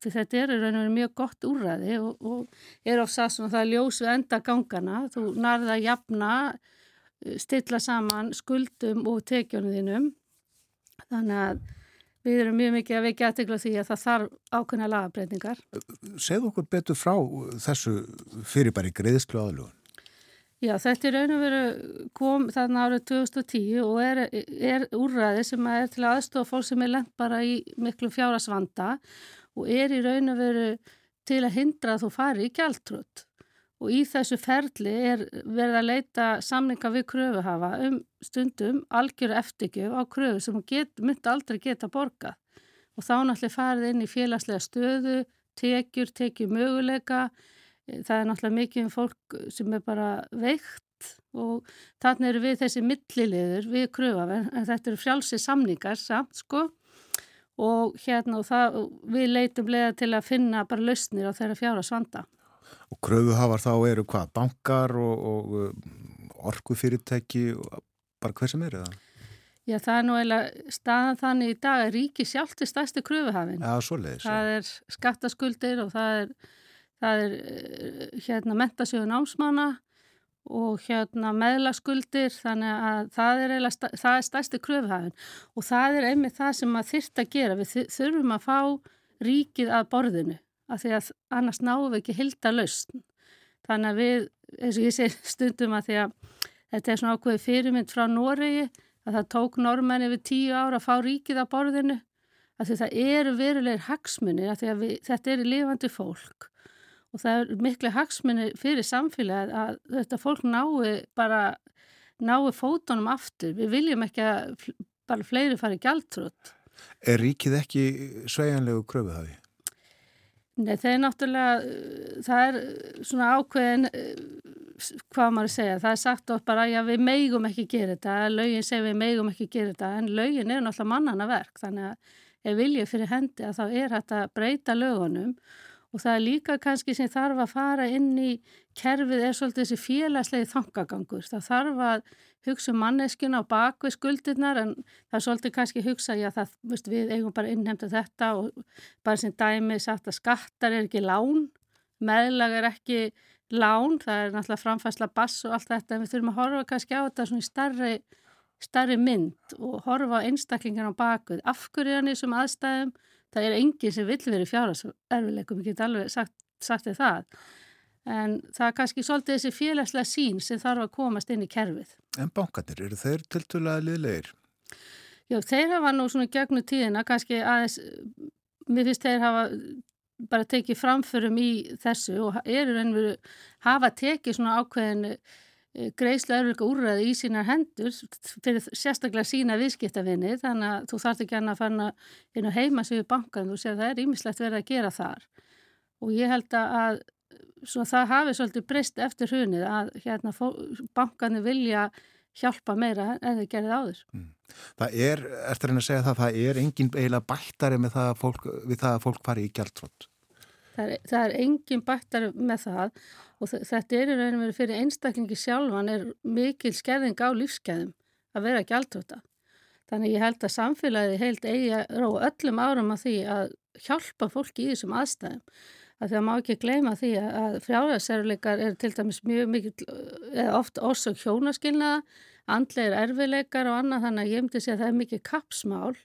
Því þetta er raun og verið mjög gott úrræði og, og er ofsað svona það ljós við enda gangana. Þú nærða að jafna, stilla saman skuldum og tekjónu þínum. Þannig að Við erum mjög mikið að veikja aðtegla því að það þarf ákveðna lagabreitingar. Segð okkur betur frá þessu fyrirbæri greiðslu aðlugun. Já, þetta er raun og veru kom þarna árið 2010 og er, er úrræði sem er til aðstofa fólk sem er lengt bara í miklu fjárasvanda og er í raun og veru til að hindra að þú fari í gæltrútt og í þessu ferli er verið að leita samlinga við kröfuhafa um stundum algjöru eftirgjöf á kröfu sem myndi aldrei geta borga og þá náttúrulega farið inn í félagslega stöðu, tekjur, tekjur möguleika, eh, það er náttúrulega mikið um fólk sem er bara veikt og þannig eru við þessi milliliður við kröfuhafa en þetta eru frjálsi samningar samt sko og hérna og það, við leitum lega til að finna bara lausnir á þeirra fjára svanda. Og kröfuhafar þá eru hvað? Bankar og, og uh, orkufyrirtæki bara hver sem eru það? Já, það er nú eiginlega staðan þannig í dag að ríki sjálft er stærsti kröfuhafin. Já, svo leiðis. Það er skattaskuldir og það er, það er uh, hérna mentasjögun ámsmanna og hérna meðlaskuldir þannig að það er, eiginlega, það er stærsti kröfuhafin og það er einmitt það sem maður þyrst að gera. Við þurfum að fá ríkið að borðinu af því að annars náum við ekki hilda lausn. Þannig að við, eins og ég segi stundum að því að þetta er svona ákveði fyrirmynd frá Noregi að það tók normenni við tíu ára að fá ríkið á borðinu að því það eru verulegir hagsmunir að, að við, þetta eru lifandi fólk og það er miklu hagsmunir fyrir samfélagið að þetta fólk nái bara nái fótunum aftur. Við viljum ekki að bara fleiri fari gjaldtrútt. Er ríkið ekki sveigjanlegu kröfuð hafi? Nei, það er náttúrulega, það er svona ákveðin, hvað maður segja, það er sagt oft bara að við meigum ekki gera þetta, lögin segir við meigum ekki gera þetta, en lögin er náttúrulega mannana verk, þannig að ef viljið fyrir hendi að þá er þetta breyta lögunum og það er líka kannski sem þarf að fara inn í kerfið er svolítið þessi félagslegi þangagangur. Það þarf að hugsa um manneskuna á bakvið skuldirnar en það er svolítið kannski hugsa já það, veist, við eigum bara innhemta þetta og bara sem dæmi sagt að skattar er ekki lán, meðlag er ekki lán, það er náttúrulega framfæsla bass og allt þetta en við þurfum að horfa kannski á þetta svona í starri, starri mynd og horfa á einstaklingan á bakvið. Afhverju hann í þessum aðstæðum það er enginn sem vill verið fjárhagserfileikum, ég get alveg sagt, sagt það en það er kannski svolítið þessi félagslega sín sem þarf að komast inn í kerfið. En bankanir, eru þeir tiltulega liðlegir? Já, þeir hafa nú svona gegnum tíðina kannski aðeins, mér finnst þeir hafa bara tekið framförum í þessu og eru reynveru hafa tekið svona ákveðin Eh, greiðslu erflika úrræði í sínar hendur fyrir sérstaklega sína viðskiptavinni þannig að þú þarf ekki að fara inn á heimasíðu bankan og segja að það er ímislegt verið að gera þar og ég held að það hafi svolítið breyst eftir hrunið að hérna, bankanir vilja hjálpa meira en þau gerðið áður. Mm. Það er, eftir henni að segja það, það er engin eiginlega bættari með það að fólk, við það að fólk fari í gjaldfrott. Það er, það er engin bættari með það og þetta er í rauninu verið fyrir einstaklingi sjálfan er mikil skerðing á lífskeðum að vera gjaldvota. Þannig ég held að samfélagi heilt eigi að róa öllum árum að því að hjálpa fólki í þessum aðstæðum. Að það má ekki gleyma því að frjáðarsæruleikar er til dæmis mjög mikil, eða oft orsök hjónaskilnaða, andleir erfileikar og annað þannig að ég myndi segja að það er mikið kapsmál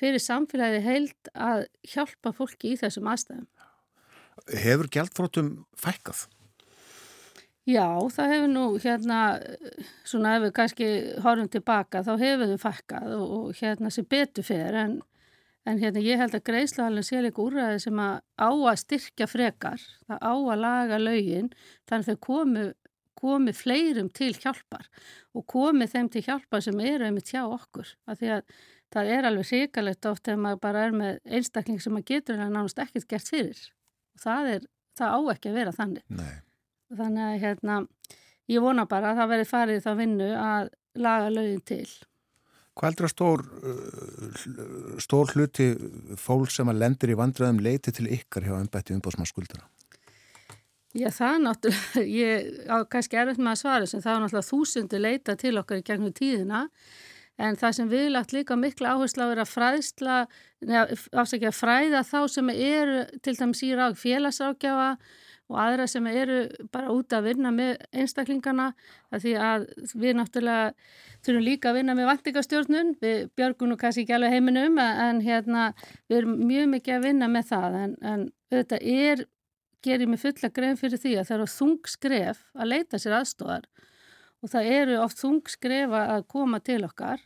fyrir samfélagi heilt að hjálpa fólki í þessum aðstæðum. Hefur gjaldfrótum fækkað? Já, það hefur nú hérna, svona ef við kannski horfum tilbaka, þá hefur við fakkað og, og hérna sem betur fer en, en hérna ég held að greiðslahalinn sé líka úrræði sem að á að styrkja frekar, það á að laga laugin, þannig að þau komu, komi fleirum til hjálpar og komi þeim til hjálpar sem eru um tjá okkur, af því að það er alveg síkalegt oft ef maður bara er með einstakling sem maður getur en það nánast ekkert gert fyrir og það, er, það á ekki að vera þannig. Nei þannig að hérna, ég vona bara að það veri farið þá vinnu að laga lögin til. Hvað heldur að stór, uh, stór hluti fólk sem að lendir í vandræðum leiti til ykkar hjá ennbætti umbásmannskuldara? Já, það er náttúrulega, ég á kannski erfitt með að svara sem það er náttúrulega þúsundu leita til okkar í gegnum tíðina en það sem við lagt líka miklu áherslu á er að fræðsla, afsækja fræða þá sem eru til dæmis í ráð félagsákjafa og aðra sem eru bara út að vinna með einstaklingana því að við náttúrulega þurfum líka að vinna með vantingastjórnun við björgum nú kannski ekki alveg heiminum en hérna við erum mjög mikið að vinna með það. En, en þetta er, gerir mig fulla grein fyrir því að það eru þung skref að leita sér aðstofar og það eru oft þung skref að koma til okkar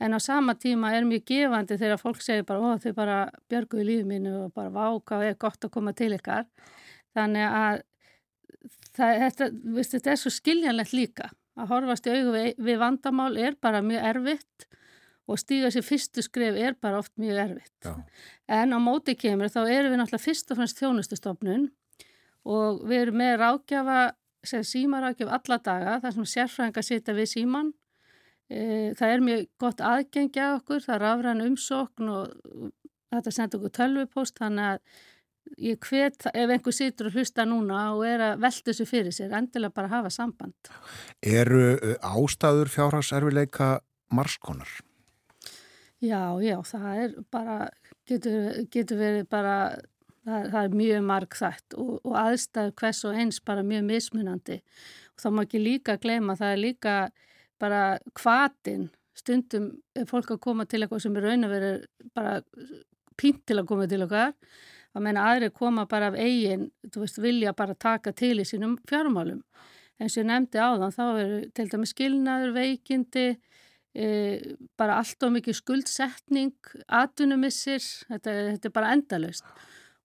en á sama tíma er mjög gefandi þegar fólk segir bara ó þau bara björguðu lífið mínu og bara váka og er gott að koma til ykkar Þannig að það, þetta, viðst, þetta er svo skiljanlegt líka að horfast í augu við, við vandamál er bara mjög erfitt og stíga sér fyrstu skref er bara oft mjög erfitt. Já. En á móti kemur þá erum við náttúrulega fyrst og fremst þjónustustofnun og við erum með rákjafa, sem símarákjaf alla daga, þar sem sérfræðinga sita við síman. E, það er mjög gott aðgengja okkur, það er rafræðan umsókn og þetta sendur okkur tölvupóst þannig að ég hvet ef einhver situr og hlusta núna og er að velta þessu fyrir sér, endilega bara hafa samband. Eru ástæður fjárhagserfileika marskonar? Já, já, það er bara, getur, getur verið bara, það, það er mjög marg þætt og, og aðstæður hvers og eins bara mjög mismunandi. Og þá má ekki líka gleyma, það er líka bara kvatin, stundum er fólk að koma til eitthvað sem er raun að vera bara pínt til að koma til okkar að meina aðri koma bara af eigin, veist, vilja bara taka til í sínum fjármálum. En sem ég nefndi á þann, þá eru til dæmi skilnaður, veikindi, e, bara allt og mikið skuldsetning, atvinnumissir, þetta, þetta er bara endalust.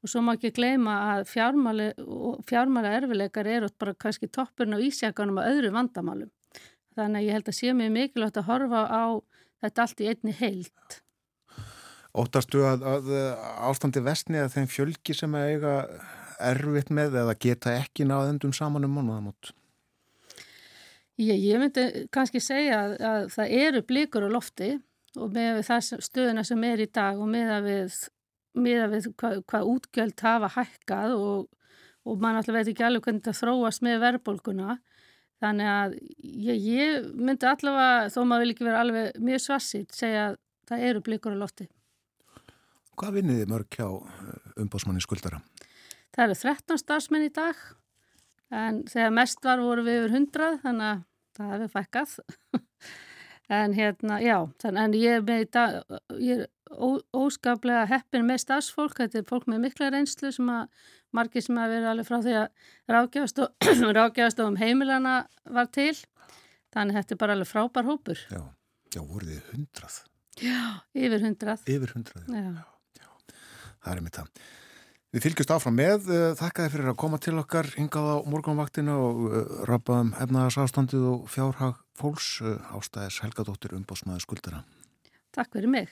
Og svo má ekki gleyma að fjármála erfileikar eru bara kannski toppurinn á ísjakanum og öðru vandamálum. Þannig að ég held að sé mjög mikilvægt að horfa á þetta allt í einni heilt. Óttastu að, að ástandi vestni að þeim fjölki sem að eiga erfitt með eða geta ekki náðendum saman um mánuðamót? Ég, ég myndi kannski segja að, að það eru blikur á lofti og með það stöðuna sem er í dag og með að við, með að við hvað, hvað útgjöld hafa hækkað og, og mann alltaf veit ekki alveg hvernig þetta þróast með verðbólguna Þannig að ég, ég myndi allavega, þó maður vil ekki vera alveg mjög svarsitt, segja að það eru blikur á lofti. Hvað vinniði mörg hjá eh, umbásmanni skuldara? Það eru 13 starfsmenn í dag, en þegar mest var voru við yfir 100, þannig að það hefur fækkað. en hérna, já, þannig, en ég er með í dag, ég er ó, óskaplega heppin með starfsfólk, þetta er fólk með mikla reynslu sem að margir sem hafa verið alveg frá því að rákjafast um heimilana var til. Þannig að þetta er bara alveg frábær hópur. Já, já voruð þið hundrað? Já, yfir hundrað. Yfir hundrað, já. Já, já Það er mitt það. Við fylgjast áfram með, eh, þakka þið fyrir að koma til okkar hingað á morgunvaktina og uh, rappaðum efnaðarsástandið og fjárhag fólks. Uh, ástæðis Helgadóttir umbásmaður skuldara. Takk fyrir mig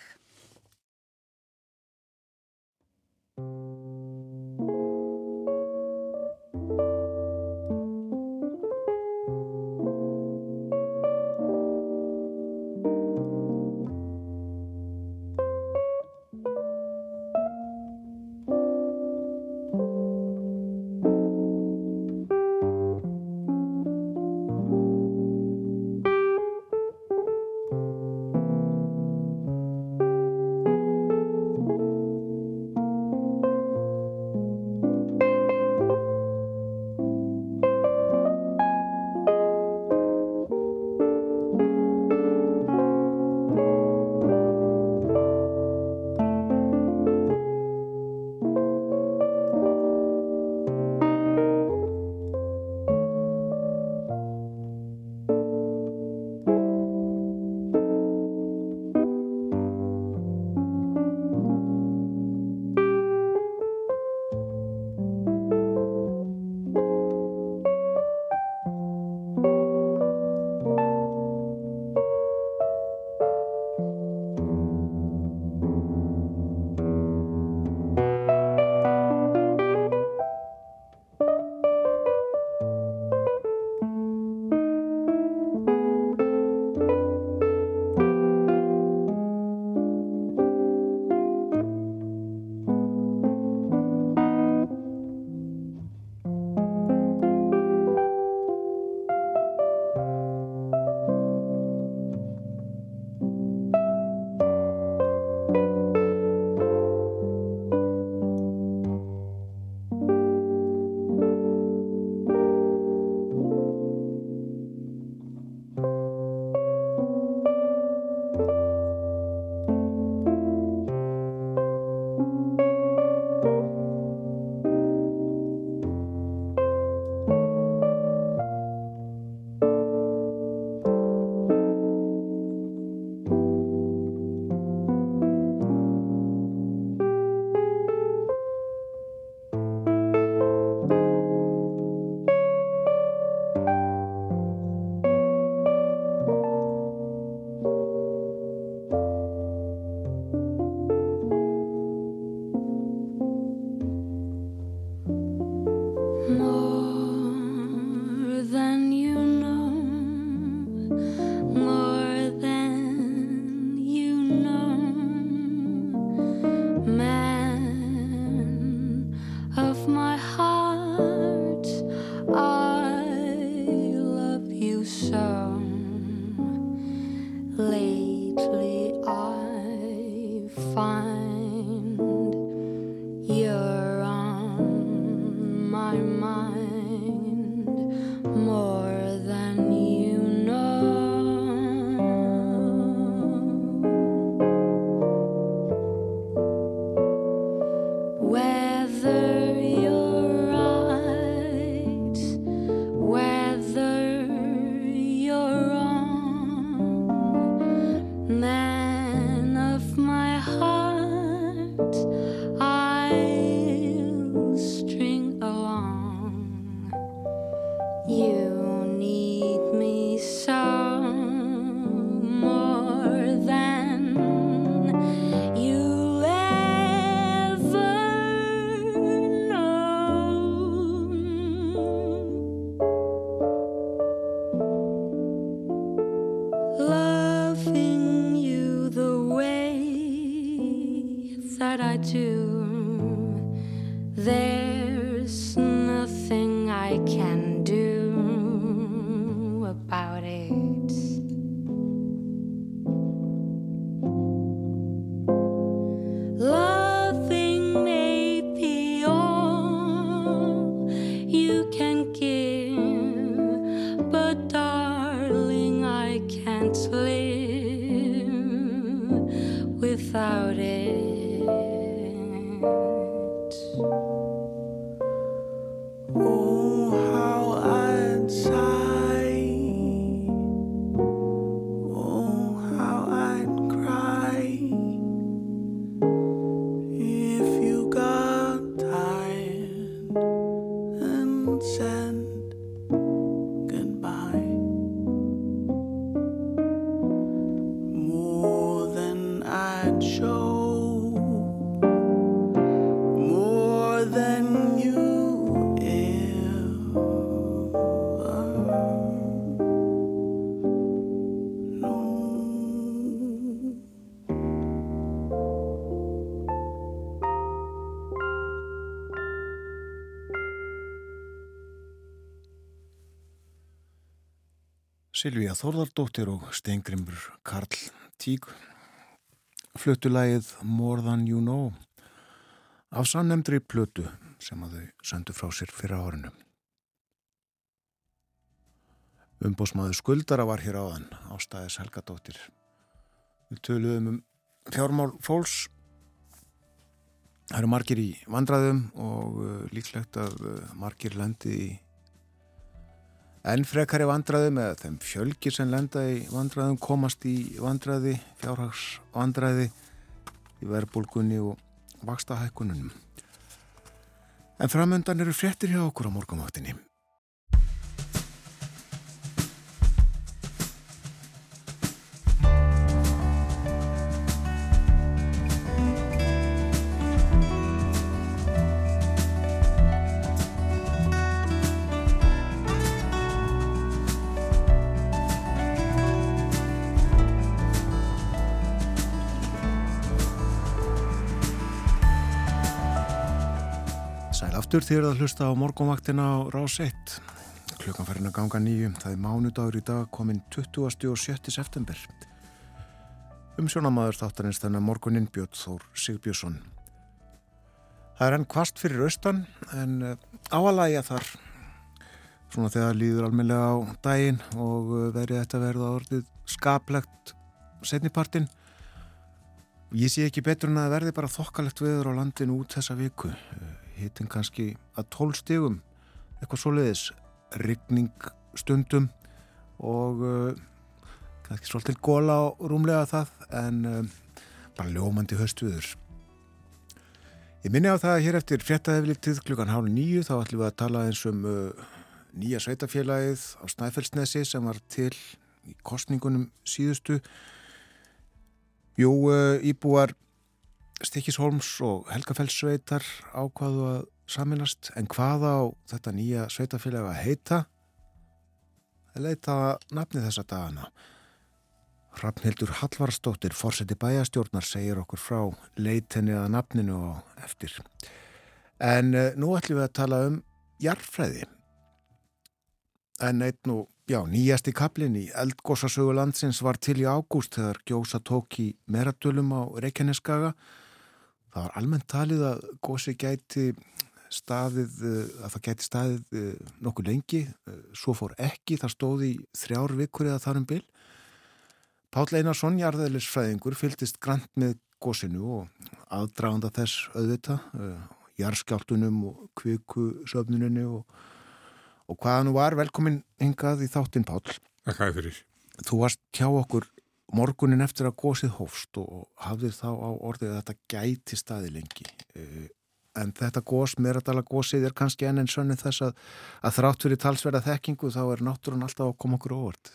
Silvíja Þórðardóttir og Steingrimur Karl Tík fluttulægið More Than You Know af sannemdri plötu sem að þau söndu frá sér fyrir árinu. Umbósmaður skuldara var hér áðan ástæðis Helgadóttir. Við töluðum um fjármál fólks. Það eru margir í vandraðum og uh, líklegt að uh, margir lendi í enn frekari vandræðum eða þeim fjölgir sem lenda í vandræðum komast í vandræði, fjárhags vandræði í verðbólgunni og vakstahækkununum. En framöndan eru fréttir hjá okkur á morgumáttinni. Aftur þér að hlusta á morgunvaktina á Rás 1. Klukkan farin að ganga nýju. Það er mánudagur í dag komin 20. og 7. september. Umsjónamaður þáttanins þennan morgunin Björn Þór Sigbjörnsson. Það er enn kvast fyrir austan en eh, áalægja þar svona þegar líður almenlega á daginn og eh, verið þetta verða orðið skaplegt setnipartin. Ég sé ekki betur en að það verði bara þokkalegt veður á landinu út þessa viku. Hittin kannski að 12 stigum, eitthvað svoleiðis, rigning stundum og uh, kannski svolítið góla á rúmlega það en uh, bara ljómandi höstviður. Ég minni á það að hér eftir fréttaðeflitið klukkan hálf nýju þá ætlum við að tala eins um uh, nýja sveitafélagið á Snæfellsnesi sem var til í kostningunum síðustu. Jú, uh, íbúar Stikisholms og Helgafellssveitar ákvaðu að saminast en hvað á þetta nýja sveitafélag að heita? Það leita nafni þessa dagana. Hrafnhildur Hallvarsdóttir, fórseti bæjastjórnar, segir okkur frá leitinni að nafninu á eftir. En uh, nú ætlum við að tala um jarfræði. En eitt nú, já, nýjasti kaplinn í eldgósasögu landsins var til í ágúst þegar gjósa tók í meradölum á Reykjaneskaga. Það var almennt talið að gósi gæti staðið, eh, að það gæti staðið eh, nokkuð lengi, eh, svo fór ekki, það stóði í þrjár vikur eða þarum bil. Páll Einarsson, jarðeðlisfræðingur, fylgist grant með gósinu og aðdraganda þess auðvita, jarðskjáltunum og kvikusöfnuninu og, og hvaða nú var velkomin hingað í þáttinn Páll. Þakka þér fyrir. Þú varst hjá okkur morgunin eftir að gósið hófst og hafðir þá á orðið að þetta gæti staði lengi. Eh, En þetta gós, meradala gósið er kannski enn en sönnið þess að, að þrátt fyrir talsverða þekkingu þá er náttúrun alltaf að koma okkur óvart.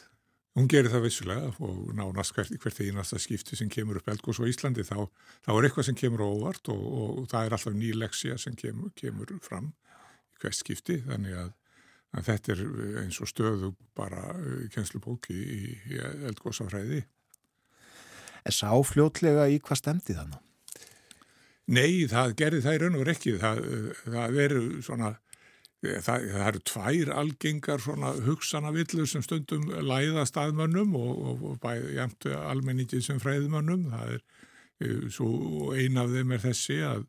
Hún gerir það vissulega og nánast hvert, hvert einasta skipti sem kemur upp eldgós á Íslandi þá, þá er eitthvað sem kemur óvart og, og það er alltaf ný leksja sem kemur, kemur fram í hvert skipti þannig að, að þetta er eins og stöðu bara kjenslubóki í, í eldgósafræði. En sá fljótlega í hvað stemdi þannig? Nei, það gerði það í raun og veru ekki. Það, það eru svona, það, það eru tvær algengar svona hugsanavillur sem stundum læða staðmönnum og, og, og bæði jæmt almenningið sem fræðmönnum. Það er, eh, svo ein af þeim er þessi að,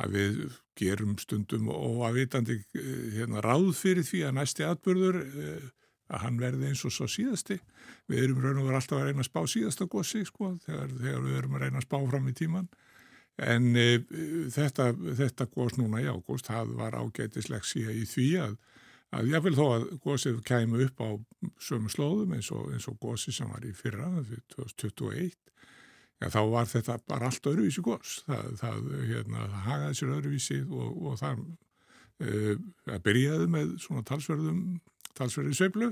að við gerum stundum óavitandi eh, hérna, ráð fyrir því að næsti atbyrður eh, að hann verði eins og svo síðasti. Við erum raun og veru alltaf að reyna að spá síðasta gossi sko, þegar, þegar við erum að reyna að spá fram í tíman. En e, þetta, þetta gos núna í ágúst, það var ágætislegsíða í því að, að ég vil þó að gosið kæmu upp á sömu slóðum eins og, eins og gosið sem var í fyrra, 2021. Já, þá var þetta bara allt öðruvísi gos. Það, það, hérna, hagaði sér öðruvísi og, og það e, byrjaði með svona talsverðum, talsverði sveiflu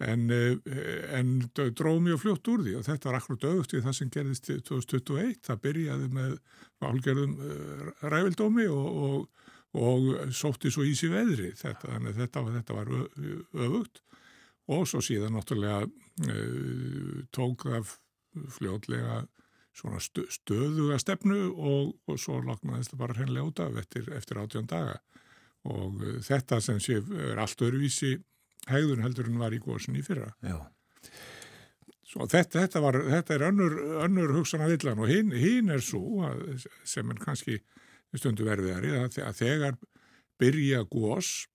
en, eh, en dróð mjög fljótt úr því. Og þetta var akkurat auðvist við það sem gerðist 2021. Það byrjaði með álgerðum eh, ræfildómi og, og, og sótti svo ísi veðri. Þetta, þetta, þetta var auðvugt og svo síðan náttúrulega uh, tók það fljótlega stöðuga stefnu og, og svo loknaðist það bara hreinlega út af eftir, eftir 18 daga. Og þetta sem sé er allt öruvísi hegðun heldur en var í góðsinn í fyrra. Þetta, þetta, var, þetta er önnur, önnur hugsan að villan og hinn hin er svo að, sem er kannski stundu verðiðari að, að þegar byrja gós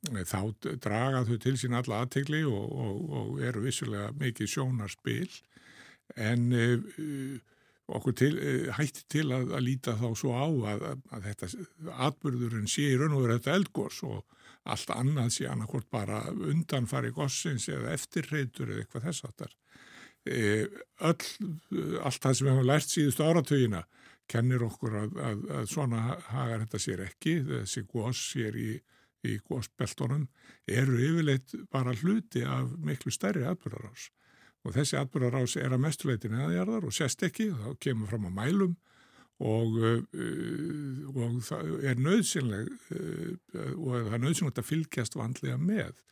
þá draga þau til sín alla aðtegli og, og, og eru vissulega mikið sjónarspil. En uh, okkur til, uh, hætti til að, að líta þá svo á að, að þetta atbyrðurinn sé í raun og veru þetta eldgós og allt annað sé annarkort bara undanfari gossins eða eftirreitur eða eitthvað þess aftar. E, öll, allt það sem við hefum lært síðustu áratögina kennir okkur að, að, að svona hagar þetta sér ekki, þessi goss sér í, í gossbeltunum eru yfirleitt bara hluti af miklu stærri atbyrðarás og þessi atbyrðarás er að mestuleitin eðajarðar og sérst ekki, þá kemur fram á mælum og, uh, og það er nöðsynleg uh, og það er nöðsynlegt að fylgjast vandlega með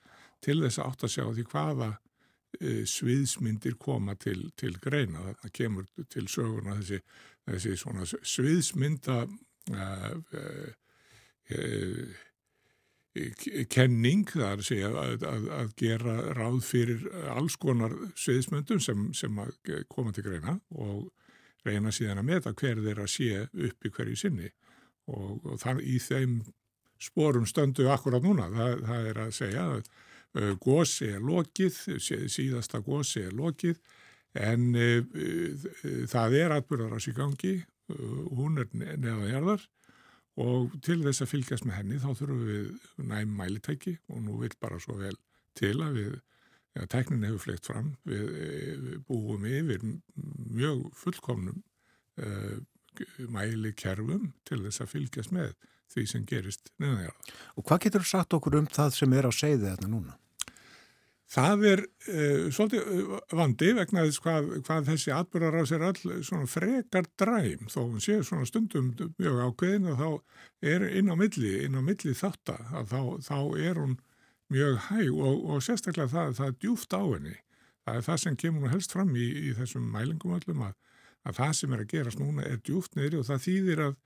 til þess að átt að sjá því hvaða uh, sviðsmyndir koma til, til greina. Það kemur til söguna þessi, þessi svona sviðsmynda kenning, það er að segja að, að, að gera ráð fyrir alls konar sviðsmyndum sem, sem koma til greina og reyna síðan að meta hver þeirra sé upp í hverju sinni og, og þann, í þeim sporum stöndu akkurat núna. Það, það er að segja að uh, gósi er lokið, síðasta gósi er lokið en uh, uh, það er atbyrðaras í gangi, hún er neðanjarðar og til þess að fylgjast með henni þá þurfum við næm mælitæki og nú vil bara svo vel til að við ja, tæknin hefur fleikt fram, við, við búum yfir mjög fullkomnum uh, mæli kerfum til þess að fylgjast með því sem gerist neðanjarðar. Og hvað getur þú sagt okkur um það sem er á segði þetta núna? Það er uh, svolítið vandi vegna þess hvað, hvað þessi atbyrðar á sér all svona frekar dræm þó hún sé svona stundum mjög ákveðin og þá er inn á milli, inn á milli þátt að þá, þá er hún mjög hæg og, og sérstaklega það, það er djúft á henni. Það er það sem kemur helst fram í, í þessum mælingum öllum að, að það sem er að gerast núna er djúft niður og það þýðir að,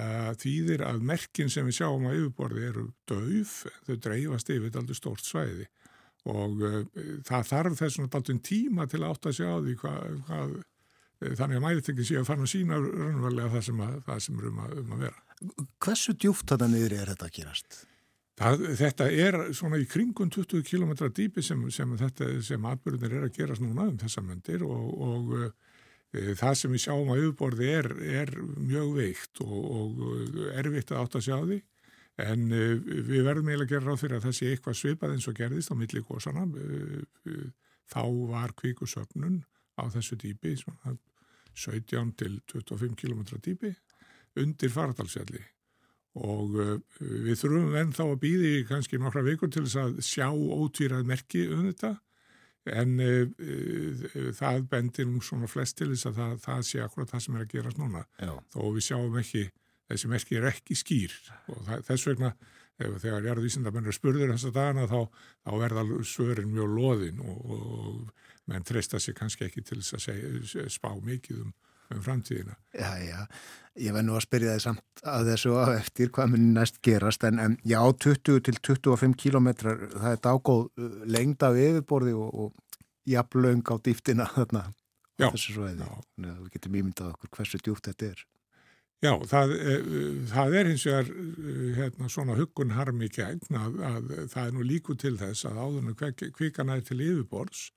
að þýðir að merkin sem við sjáum á yfirborði eru döf, þau dreifast yfir aldrei stórt svæði og uh, það þarf þessum alltaf tíma til að átta að sjá því hvað, hvað þannig að mælitekkin sé að fann að sína raunverulega það sem, að, það sem er um að, um að vera. Hversu djúft þetta niður er þetta að gerast? Það, þetta er svona í kringun 20 km dýpi sem, sem, sem atbyrðunir er að gerast núna um þessa myndir og, og e, það sem við sjáum á yfirborði er, er mjög veikt og, og erfitt að átt að sjá því. En e, við verðum eiginlega að gera ráð fyrir að það sé eitthvað svipað eins og gerðist á millikosana e, e, þá var kvíkusöfnun á þessu dýpi svona 17 til 25 km dýpi undir faradalsjalli og uh, við þurfum ennþá að býði kannski nokkra vikur til þess að sjá ótýrað merki um þetta. En uh, uh, það bendir nú svona flest til þess að það, það sé akkurat það sem er að gerast núna. Já. þó við sjáum ekki, þessi merki er ekki skýr. Og það, þess vegna þegar jarðvísindabennur spurður þess að dana þá, þá verða svörin mjög loðin og, og menn treysta sig kannski ekki til þess að segja, spá mikið um, um framtíðina. Já, já, ég verð nú að spyrja þið samt að þessu á eftir hvað mun næst gerast en, en já, 20 til 25 kilometrar, það er dágóð uh, lengd af yfirborði og, og jafnlaung á dýftina þarna á þessu að Við getum ímyndað okkur hversu djúpt þetta er. Já, það, eh, það er hins vegar eh, hérna, svona huggun harmi gegn að, að það er nú líku til þess að áðurnu kvikana er til yfirborðs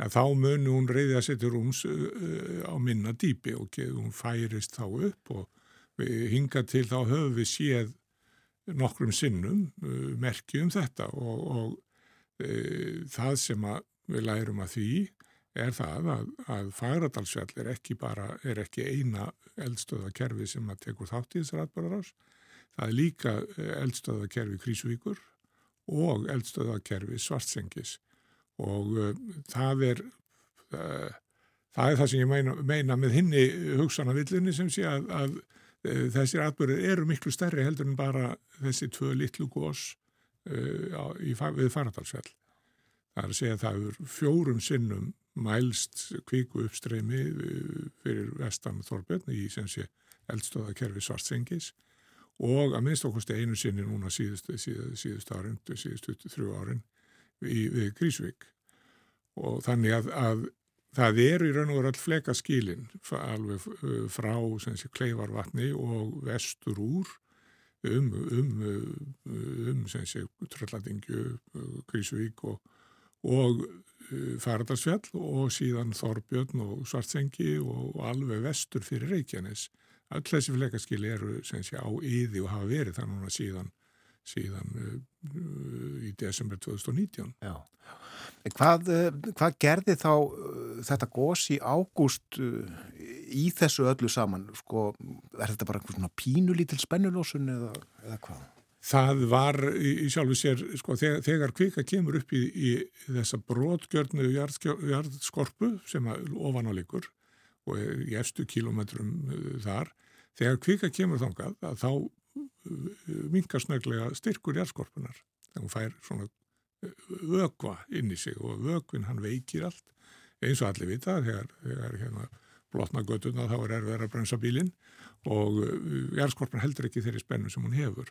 að þá munu hún reyði að setja rúms á minna dýpi og ge- hún færist þá upp og hinga til þá höfum við séð nokkrum sinnum uh, merki um þetta og, og uh, það sem við lærum að því er það að, að Fagradalsfjall er ekki bara, er ekki eina eldstöðakerfi sem að tekur þátt í þessar atbyrðarás. Það er líka eldstöðakerfi Krísuvíkur og eldstöðakerfi Svartsengis og uh, það er uh, það er það sem ég meina, meina með hinni hugsanavillunni sem sé að, að uh, þessir atbyrðir eru miklu stærri heldur en bara þessi tvö litlu gós við Fagradalsfjall. Það er að segja að það er fjórum sinnum mælst kvíku uppstreymi fyrir vestan Þorbjörn í sem sé eldstöðakerfi Svartsengis og að minnst okkurstu einu sinni núna síðustu, síðustu, síðustu árin, síðustu þrjú árin í, við Grísvík og þannig að, að það eru í raun og all fleka skilin alveg uh, frá sé kleifarvatni og vestur úr um, um, uh, um sé Trölladingju, uh, Grísvík og, og Færdarsfjall og síðan Þorbjörn og Svartsengi og alveg vestur fyrir Reykjanes. All þessi flekaskili eru sé á yði og hafa verið það núna síðan, síðan uh, í desember 2019. Já. Hvað, uh, hvað gerði þá uh, þetta gós í ágúst í þessu öllu saman? Sko, er þetta bara einhvern svona pínulítil spennulósun eða, eða hvað? Það var í, sjálfu sér, sko, þegar, þegar kvika kemur upp í, í þessa brotgjörnu jarðskorpu sem ofan á líkur og í efstu kílometrum þar, þegar kvika kemur þangað að þá minkar snöglega styrkur jarðskorpunar. Þegar hún fær svona vökva inn í sig og vökvin hann veikir allt. Eins og allir vita þegar, þegar hérna blotna göttuna þá er erfið að bremsa bílinn og jarðskorpan heldur ekki þeirri spennu sem hún hefur.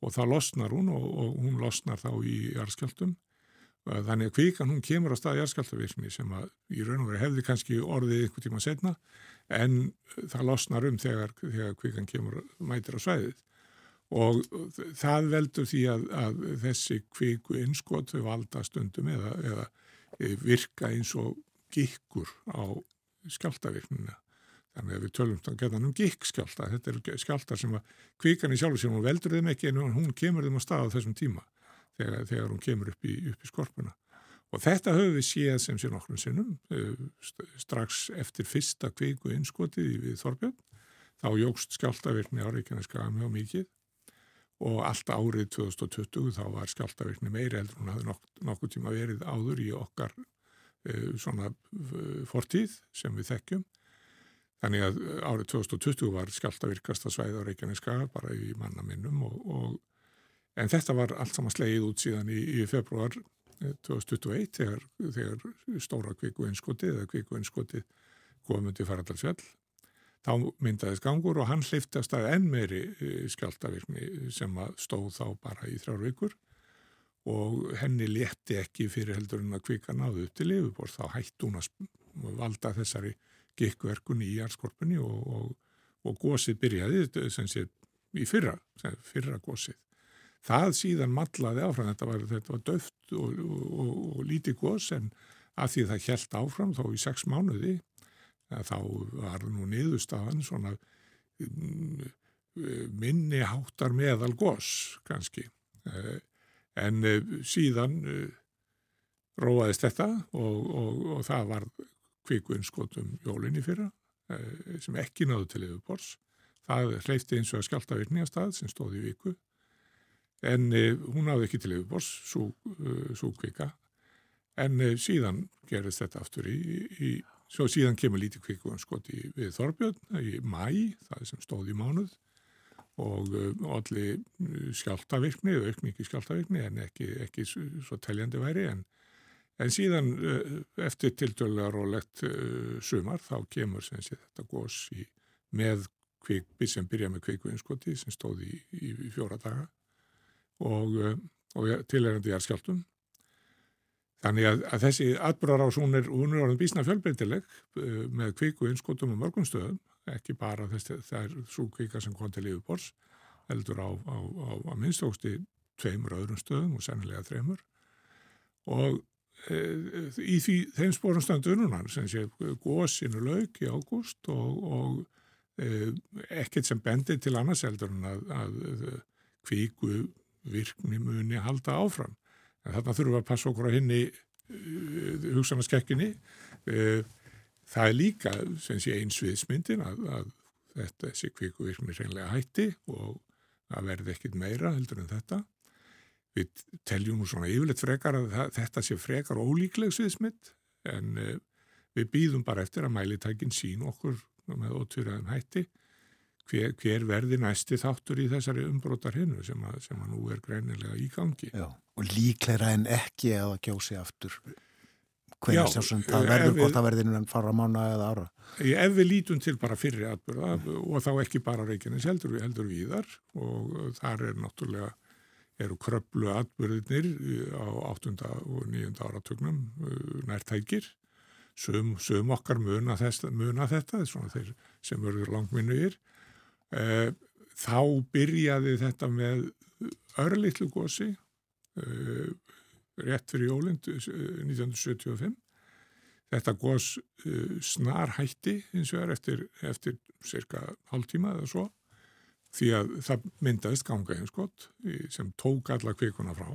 Og þá losnar hún og, og hún losnar þá í jarðskjaldum þannig að kvíkan hún kemur á stað jarðskjaldavirkni sem að í raun og veru hefði kannski orðið ykkur tíma setna en það losnar um þegar, þegar kvíkan kemur mætir á svæðið og það veldur því að, að þessi kviku innskot þau valda stundum eða, eða virka eins og gikkur á skjáltavirknina. Þannig að við tölum þá getan um gikkskjálta. Þetta eru skjáltar sem að kvikan í sjálfu sér, hún veldur þeim ekki en hún kemur þeim á stað á þessum tíma þegar, þegar hún kemur upp í, upp í skorpuna. Og þetta höfum við séð sem sér nokkrum sinnum strax eftir fyrsta kviku innskotið við Þorbjörn. Þá jógst skjáltavirkni á Reykjaneska mjög mikið og allt árið 2020 þá var skjáltavirkni meiri heldur hún hafði nok nokkuð tíma verið áður í okkar uh, svona uh, fortíð sem við þekkjum. Þannig að árið 2020 var skjáltavirkasta svæð á Reykjaneska bara í manna minnum og, og en þetta var allt saman slegið út síðan í, í februar 2021 þegar, þegar stóra kviku einskotið eða kviku einskotið komundi farandalsfjall þá myndaðist gangur og hann hlifti að enn meiri skjáltavirkni sem stóð þá bara í þrjár vikur. Og henni létti ekki fyrir heldur en að kvika náðu upp til yfirbor þá hætti hún að valda þessari gikkverkun í jarðskorpunni og, og, og gósið byrjaði sem sé í fyrra, fyrra gósið. Það síðan matlaði áfram, þetta var, þetta var döft og, og lítið gós en að því það helt áfram þó í sex mánuði þá var nú niðurstafan svona um, minni háttar meðal gós kannski. En síðan róaðist þetta og, og, og það var kvikunskotum jólinni fyrra sem ekki náðu til yfirbors það hleyfti eins og að skjálta virkningastað sem stóði í viku. En hún náðu ekki til yfirbors svo kvika. En síðan gerist þetta aftur í, í Svo síðan kemur lítið kvikunskoti við Þorbjörn í mæ, það sem stóð í mánuð og allir skjáltavirkni, aukningi skjáltavirkni en ekki, ekki svo teljandi væri en, En síðan uh, eftir tiltölulega rólegt uh, sumar þá kemur sem sé þetta gós í, með kvik, sem byrja með kvikvinnskoti sem stóð í, í, fjóra daga og, og tilherandi jarðskjáltum. Þannig að, að þessi atbyrðarás hún er, orðin bísna fjölbreytileg uh, með kvikvinnskotum og mörgum stöðum, ekki bara þess að það er svo kvika sem kom til yfirbors, heldur á, á, á, á minnstóksti tveimur öðrum stöðum og sennilega þreimur og e, í því, þeim spórum stöndu ununan sem sé góðsinu lauk í ágúst og, og e, ekkert sem bendi til annars heldur en að, að kvíku virkni muni halda áfram. Þarna þurfum við að passa okkur á henni uh, hugsanarskekkinni. Uh, það er líka, sem sé, einsviðsmyndin að, að þetta þessi kvíku virkni reynlega hætti og það verði ekkit meira heldur en þetta. Við teljum nú svona yfirleitt frekar að það, þetta sé frekar ólíkleg sviðsmynd en uh, við býðum bara eftir að mælitækin sín okkur með ótvíraðum hætti hver, hver verði næsti þáttur í þessari umbrótar hinnu sem, sem að nú er greinilega í gangi. Já, og líklegra en ekki að kjósi aftur hverja sjásum það verður, hvort það verður innan fara mánu eða ára. Ef við lítum til bara fyrri atbyrða og þá ekki bara Reykjanes heldur, heldur viðar og þar er náttúrulega eru kröplu atbyrðinir á 8. og 9. áratögnum nærtækir söm, söm okkar muna, þess, muna þetta þeir sem verður langminnugir Eh, þá byrjaði þetta með örlittlu gósi eh, rétt fyrir jólind 1975 þetta gós eh, snar hætti eins og er eftir, eftir cirka hálftíma eða svo því að það myndaðist ganga einskott sem tók alla kvikuna frá.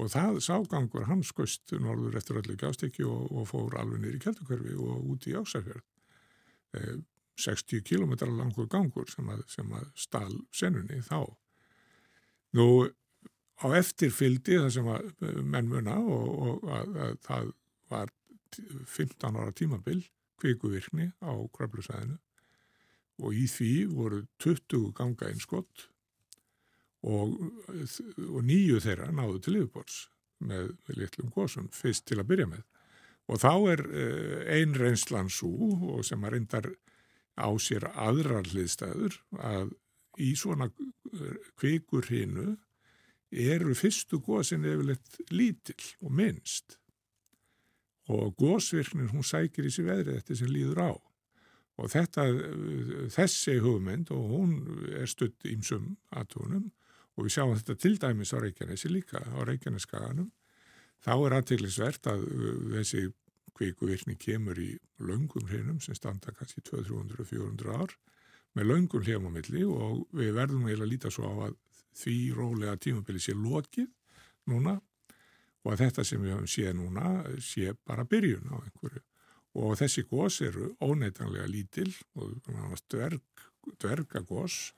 Og það ságangur hans skust norður eftir öllu gjástekki og, og fór alveg nýri kjeldukörfi og út í Ásafjörð 60 km langur gangur sem að, sem að stál senunni þá. Nú á eftirfyldi það sem að eh, menn muna og, og að, að það var 15 ára tímabill kvikuvirkni á krablusæðinu og í því voru 20 ganga einskott og, og nýju þeirra náðu til yfirbors með litlum góðsum fyrst til að byrja með. Og þá er eh, ein reynslan svo og sem að reyndar á sér aðrar hliðstæður að í svona eh, kvikur hinu eru fyrstu góðsinn efilegt lítill og minnst. Og góðsvirknin hún sækir í sig veðrið þetta sem líður á. Og þetta, eh, þessi hugmynd og hún er stutt ímsum aðtónum og við sjáum þetta til dæmis á Reykjanesi líka, á Reykjaneskaganum þá er aðteglisvert að eh, þessi kvikuvirkni kemur í laungum hreinum sem standa kannski 200-400 ár með laungum hljómamilli og við verðum eiginlega að líta svo á að því rólega tímabili sé lokið núna og að þetta sem við höfum séð núna sé bara byrjun á einhverju. Og þessi gós eru óneitanlega lítil og dverg, dvergagós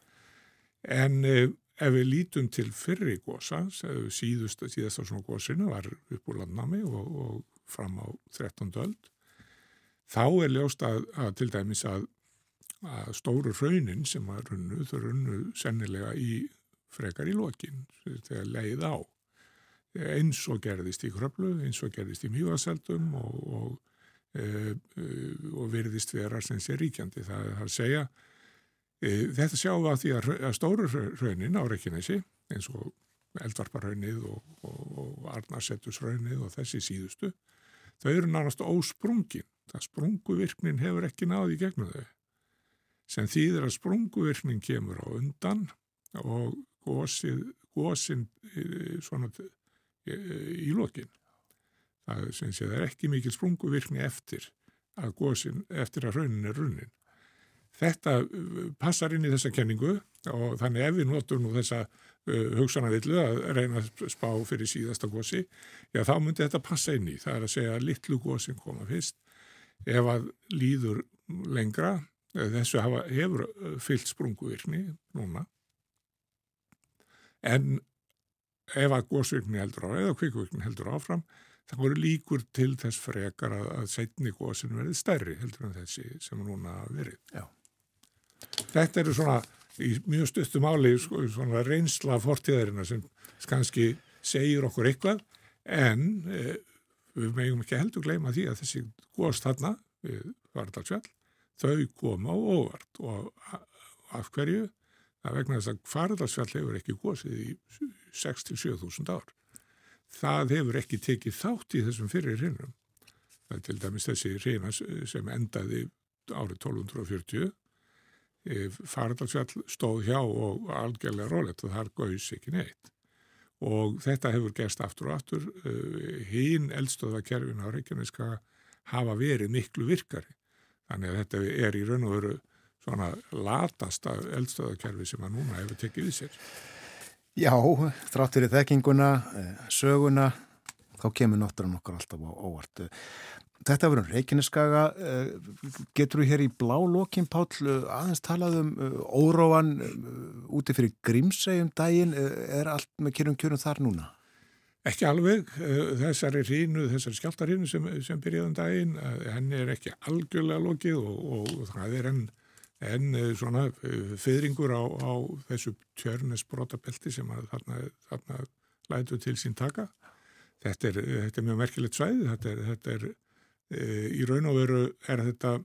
en eh, ef við lítum til fyrri gósa síðust, síðast á svona gósinu var upp úr landnami og, og fram á 13. öld þá er ljóst að, að til dæmis að, að stóru raunin sem að runnu, þau runnu sennilega í frekar í lokin þegar leið á eins og gerðist í kröplu, eins og gerðist í mjögaseldum og, og, e, e, og virðist vera sem sé ríkjandi. Það er að segja e, þetta sjáum við að því að, að stóru raunin á Reykjanesi eins og eldvarparraunnið og, og Arnarsettusraunnið og þessi síðustu þau eru nánast ósprungin. Það sprunguvirknin hefur ekki náði gegnum þau. Sem þýðir að sprunguvirknin kemur á undan og gósin svona í lokin. Það, það er ekki mikil sprunguvirkni eftir að gósin, eftir að raunin er runnin. Þetta passar inn í þessa kenningu og þannig ef við notum nú þessa uh, hugsanavillu að reyna að spá fyrir síðasta gósi, já þá myndi þetta passa inn í. Það er að segja að litlu gósin koma fyrst. Ef að líður lengra, þessu hafa, hefur uh, fyllt sprunguvirkni núna, en ef að gósvirkni heldur á, eða kvikvirkni heldur áfram, það voru líkur til þess frekar að, að setni gósin verði stærri heldur en þessi sem núna verið. Já. Þetta eru svona í mjög stuttum áli sko, svona reynsla fortíðarina sem kannski segir okkur eitthvað en e, við megum ekki heldur gleyma því að þessi góðst þarna við Fardalsfjall, þau koma á óvart og af hverju? Það vegna þess að Fardalsfjall hefur ekki góðsið í 6-7 ár. Það hefur ekki tekið þátt í þessum fyrir er til dæmis þessi hrinna sem endaði árið 1240 Fardalsfjall stóð hjá og algjörlega rólegt og þar gauðs ekki neitt. Og þetta hefur gerst aftur og aftur hinn eldstöðakerfin á Reykjaneska hafa verið miklu virkari. Þannig að þetta er í raun og veru svona latasta eldstöðakerfi sem að núna hefur tekið við sér. Já, þráttur í þekkinguna söguna, þá kemur náttúrulega nokkur alltaf á óvart Þetta verður Reykjaneskaga, getur þú hér í blá lokin Páll aðeins talað um óróan úti fyrir Grímsei um daginn, er allt með kjörum kjörum þar núna? Ekki alveg, þessari hrínu, þessari skjáltarhrínu sem, sem byrjaði um daginn, henni er ekki algjörlega lokið og, og það er enn en svona fyrringur á, á þessu tjörnesbrotabelti sem að þarna, þarna lætu til sín taka. Þetta er, þetta er mjög merkilegt svæði, þetta er, þetta er í raun og veru er þetta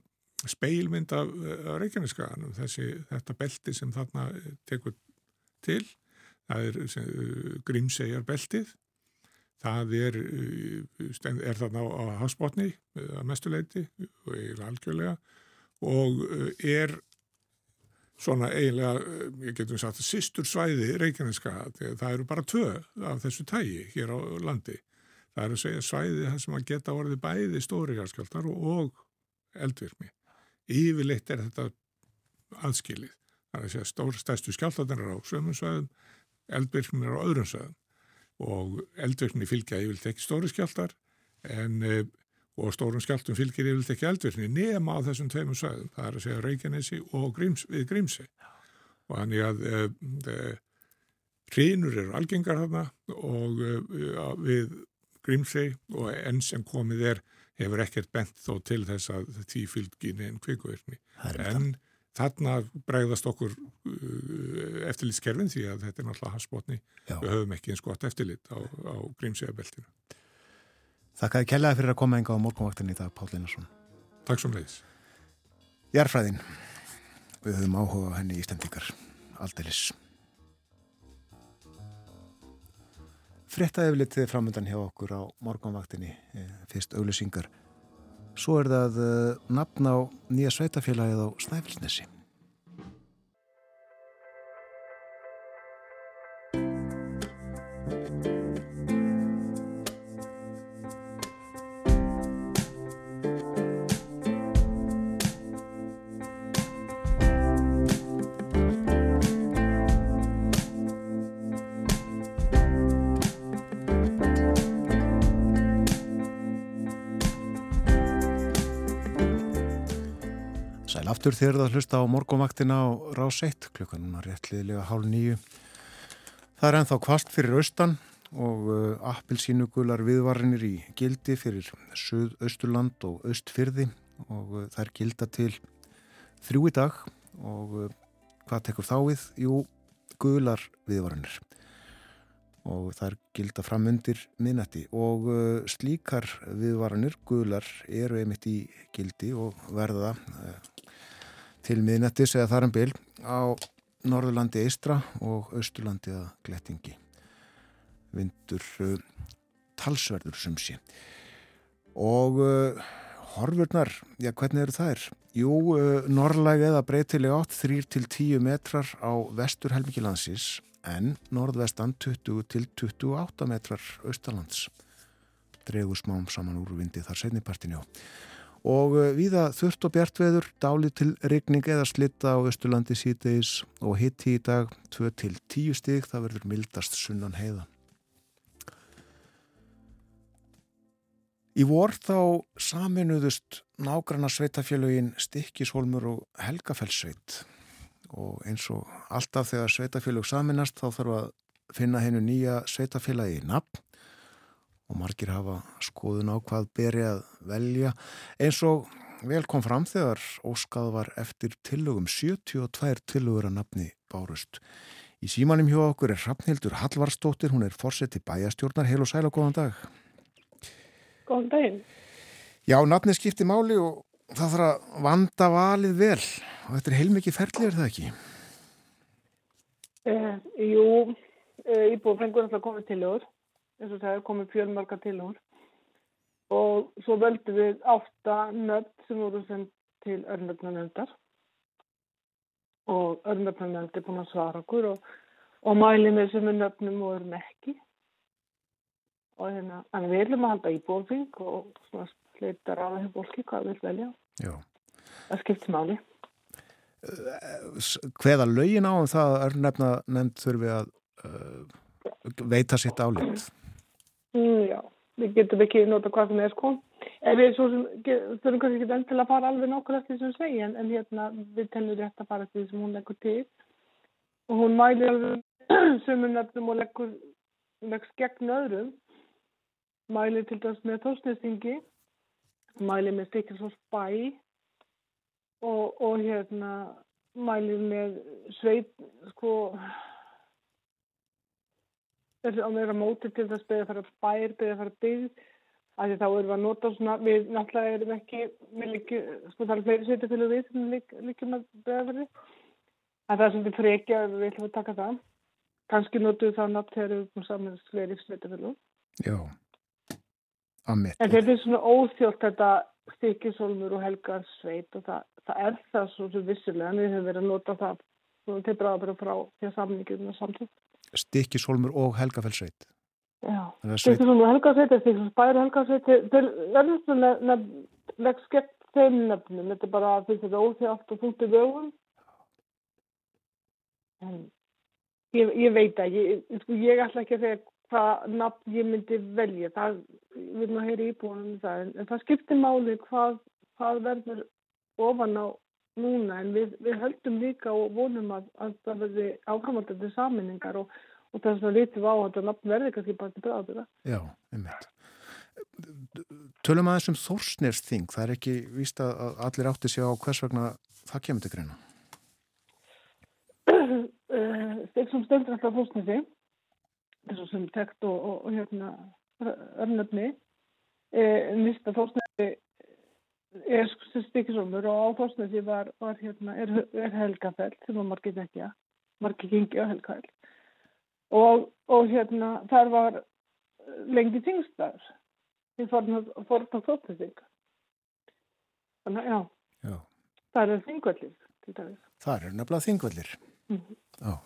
speilmynd af Reykjaneskaðanum, þetta belti sem þarna tekur til, það er grímsegjar beltið, það er, er þarna á, á hafsbótni að mestuleiti og er algjörlega. Og er svona eiginlega, ég getum sagt, sýstur svæði Reykjaneska, það eru bara tvö af þessu tægi hér á landi. Það er að segja svæði það sem að geta orðið bæði stórigarskjáltar og eldvirkni. Yfirleitt er þetta aðskilið. Það er að segja stór, stærstu skjáltarnir á sömum svæðum, eldvirkni á öðrum svæðum og eldvirkni fylgja yfirleitt ekki stóri skjáltar en og stórum skjáltum fylgir yfirleitt ekki eldvirkni nema á þessum tveimum svæðum. Það er að segja Reykjanesi og Gríms, við Grímsi. Og þannig að e, e, hrínur eru algengar þarna og e, við Grímsi og enn sem komið er hefur ekkert bent þó til þess að því fylgin en kvikuvirkni. En þarna bregðast okkur eftirlitskerfin því að þetta er náttúrulega hasbótni. Við höfum ekki eins gott eftirlit á, á Grímsiðabeltinu. Þakkaði kellaði fyrir að koma enga á morgunvaktin í dag, Pál Einarsson. Takk svo mleiðis. Jærfræðin. Við höfum áhuga á henni í stendingar. Aldeilis. Frettaði eflitið framöndan hjá okkur á morgunvaktinni, fyrst auðlusingar. Svo er það nafn á nýja sveitafélagið á Snæfellsnesi. Aftur þegar það hlusta á morgumvaktina á rás 1 klukkan núna réttliðilega hálf nýju. Það er ennþá kvast fyrir austan og uh, appilsínugular viðvarinir í gildi fyrir Suð-Austurland og Östfyrði og uh, það er gilda til þrjú í dag og uh, hvað tekur þá við? Jú, gular viðvarinir og það er gilda fram undir minnætti og slíkar viðvarinir, gular, eru einmitt í gildi og verða til miðnættis eða þar um bil á Norðurlandi Eistra og Östurlandi að Glettingi. Vindur uh, talsverður sem sé. Og uh, horfurnar, já hvernig eru þær? Jú, uh, norrlæg eða breytileg átt 3-10 metrar á vestur helmikilansis en norðvestan 20 til 28 metrar austalands. Dregur smám saman úr vindi þar setnipartin já og viða þurft og bjartveður, dáli til regning eða slitta á Östurlandi síðdeis og hitti í dag 2 til 10 stig, það verður mildast sunnan heiða. Í vor þá saminuðust nágranna sveitafélögin Stikkishólmur og Helgafellsveit og eins og alltaf þegar sveitafélög saminast þá þarf að finna hennu nýja sveitafélagi í nafn og margir hafa skoðun á hvað beri að velja eins og vel kom fram þegar Óskað var eftir tillögum 72 tillögur að nafni Bárust. Í símanum hjá okkur er Hrafnhildur Hallvarsdóttir, hún er fórsett í bæjastjórnar, heil og sæl og góðan dag. Góðan daginn. Já, nafni skipti máli og það þarf að vanda valið vel og þetta er heilmikið ferli, er það ekki? Eh, jú, eh, íbúið fengur alltaf komið til úr, eins og það er komið fjölmarka til úr og svo völdum við átta nöfn sem voru sendt til örnöfnanöndar og örnöfnanönd er búin að svara okkur og, og mæli með sem er nöfnum og erum ekki og hérna, en við erum að halda íbúið og svona leitar á þeim fólki hvað við velja. Já. Það skiptir máli. Hveða lögin á um það að örnefna nefnd þurfi að uh, veita sitt álit? Við getum ekki nota hvað sem er sko. En við svo sem, þurfum kannski ekki enn til að fara alveg nokkur eftir þessum svegi en, en hérna við tennum rétt að fara eftir því sem hún leggur til og hún mælir alveg sömur nefnum og leggur leggst gegn öðrum mælir til dæs með tórsnestingi mælir með Stikkinsons bæ og, og hérna mælir með sveit sko á meira móti til þess beðið að fara bær, beðið að fara byggð af því þá erum við að nota svona við náttúrulega erum ekki við líki, sko það er fleiri sveitafélag við sem lík, líkjum að beða verði en það er svolítið frekja við ætlum að taka það. Kannski notuðu það nátt þegar við erum saman fleiri sveitafélag Já. Amet. En þetta er svona óþjótt þetta Stikisólmur og Helgar sveit og það, það er það svo sem vissilega en við höfum verið að nota það. Svona til bráðabæra frá því að samningum er samtíð. Stikisólmur og Helgafellsveit. Já, Stikisólmur og Helgarsveit er Stikisólmur bæri Helgarsveit þeir verður svona leggs gegn þeim nefnum, þetta er bara að þetta óþjótt og punktu vögum. En ég, ég veit að ég, sko, ég ætla ekki að segja hvað nafn ég myndi velja. Það vil maður heyri íbúinum um það. En það skiptir máli hvað, hvað verður ofan á núna en við, við höldum líka og vonum að, að það verði áframaldandi saminningar og, og þess að lítum á að þetta nafn verði kannski bara til bráður Já, einmitt. Tölum aðeins um Þórsnærsþing það er ekki víst að allir átti sig á hvers vegna það kemur til greina. Stegg sem stöndur alltaf Þórsnærsþing þessu sem tekt og, og, og hérna örnöfni nýsta Þórsnesi er stikisólmur og á Þórsnesi var, var hérna, er, er helgafell sem var margir ekki margir gengi á helgafell. Og, og hérna þar var lengi tingstar í forn á Þórsnesing þannig að já, já. það er þingvellir það er nefnilega þingvellir mm -hmm. já.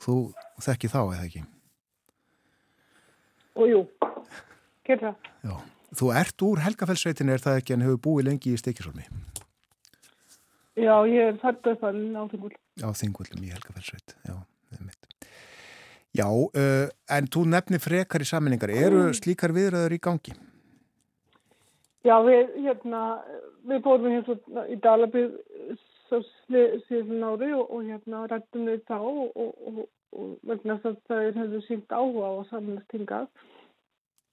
Þú þekki þá eða ekki? Og jú, gerða. Já, þú ert úr Helgafellsveitin er það ekki en hefur búið lengi í Stikisólmi? Já, ég er upp alveg á Þingull. Já, Þingullum í Helgafellsveit, já, það er mitt. Já, uh, en þú nefnir frekar í saminningar, eru mm. slíkar viðræður í gangi? Já, við, hérna, við fórum hérna í Dalabíð síðan ári og, og hérna rættum við þá og, og, og vegna þess að það hefur sínt áhuga á að samlast hingað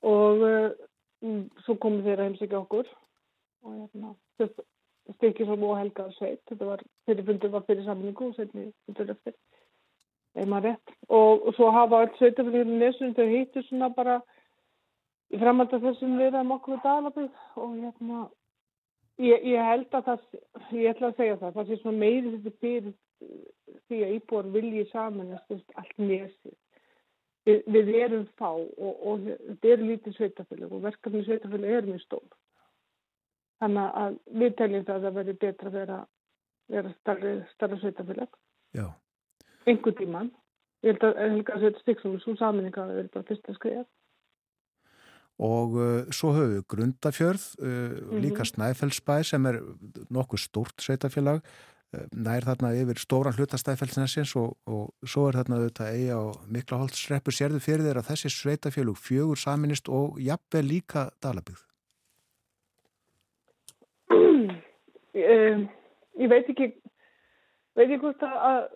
og um, svo komum þeir að heimsækja okkur. Og hérna stekið svo múið helga sveit þetta var, fyrir fundur var fyrir samlingu og setni fundur eftir og, og svo hafa allt sveitafélaginu nesum þau heitir svona bara í framhald af þessum við erum okkur dalabið og hérna ég, ég held að það ég ætla að segja það, það sé svona meiri þetta fyrir því að íbúar vilji samanast allt nesið. Við, við erum fá og, og þetta eru lítið sveitafélag og verkefni sveitafélag er mjög stór. Þannig að við teljum það að það verður betra að vera, vera starri, starra sveitafélag. Já. Engu tíman. Ég held að Helga Sveit Stíksson svo saminninga að það verður bara fyrst að skriða. Og uh, svo höfum við Grundafjörð, uh, mm -hmm. líka Snæfellsbæ sem er nokkuð stórt sveitafélag nær þarna yfir stóran hlutastæðfellsnesins og, og svo er þarna auðvitað eigi á miklaholtsreppur sérðu fyrir þeirra þessi sveitafélug fjögur saminist og jafnveg líka dalabygð um, Ég veit ekki veit ekki hvort að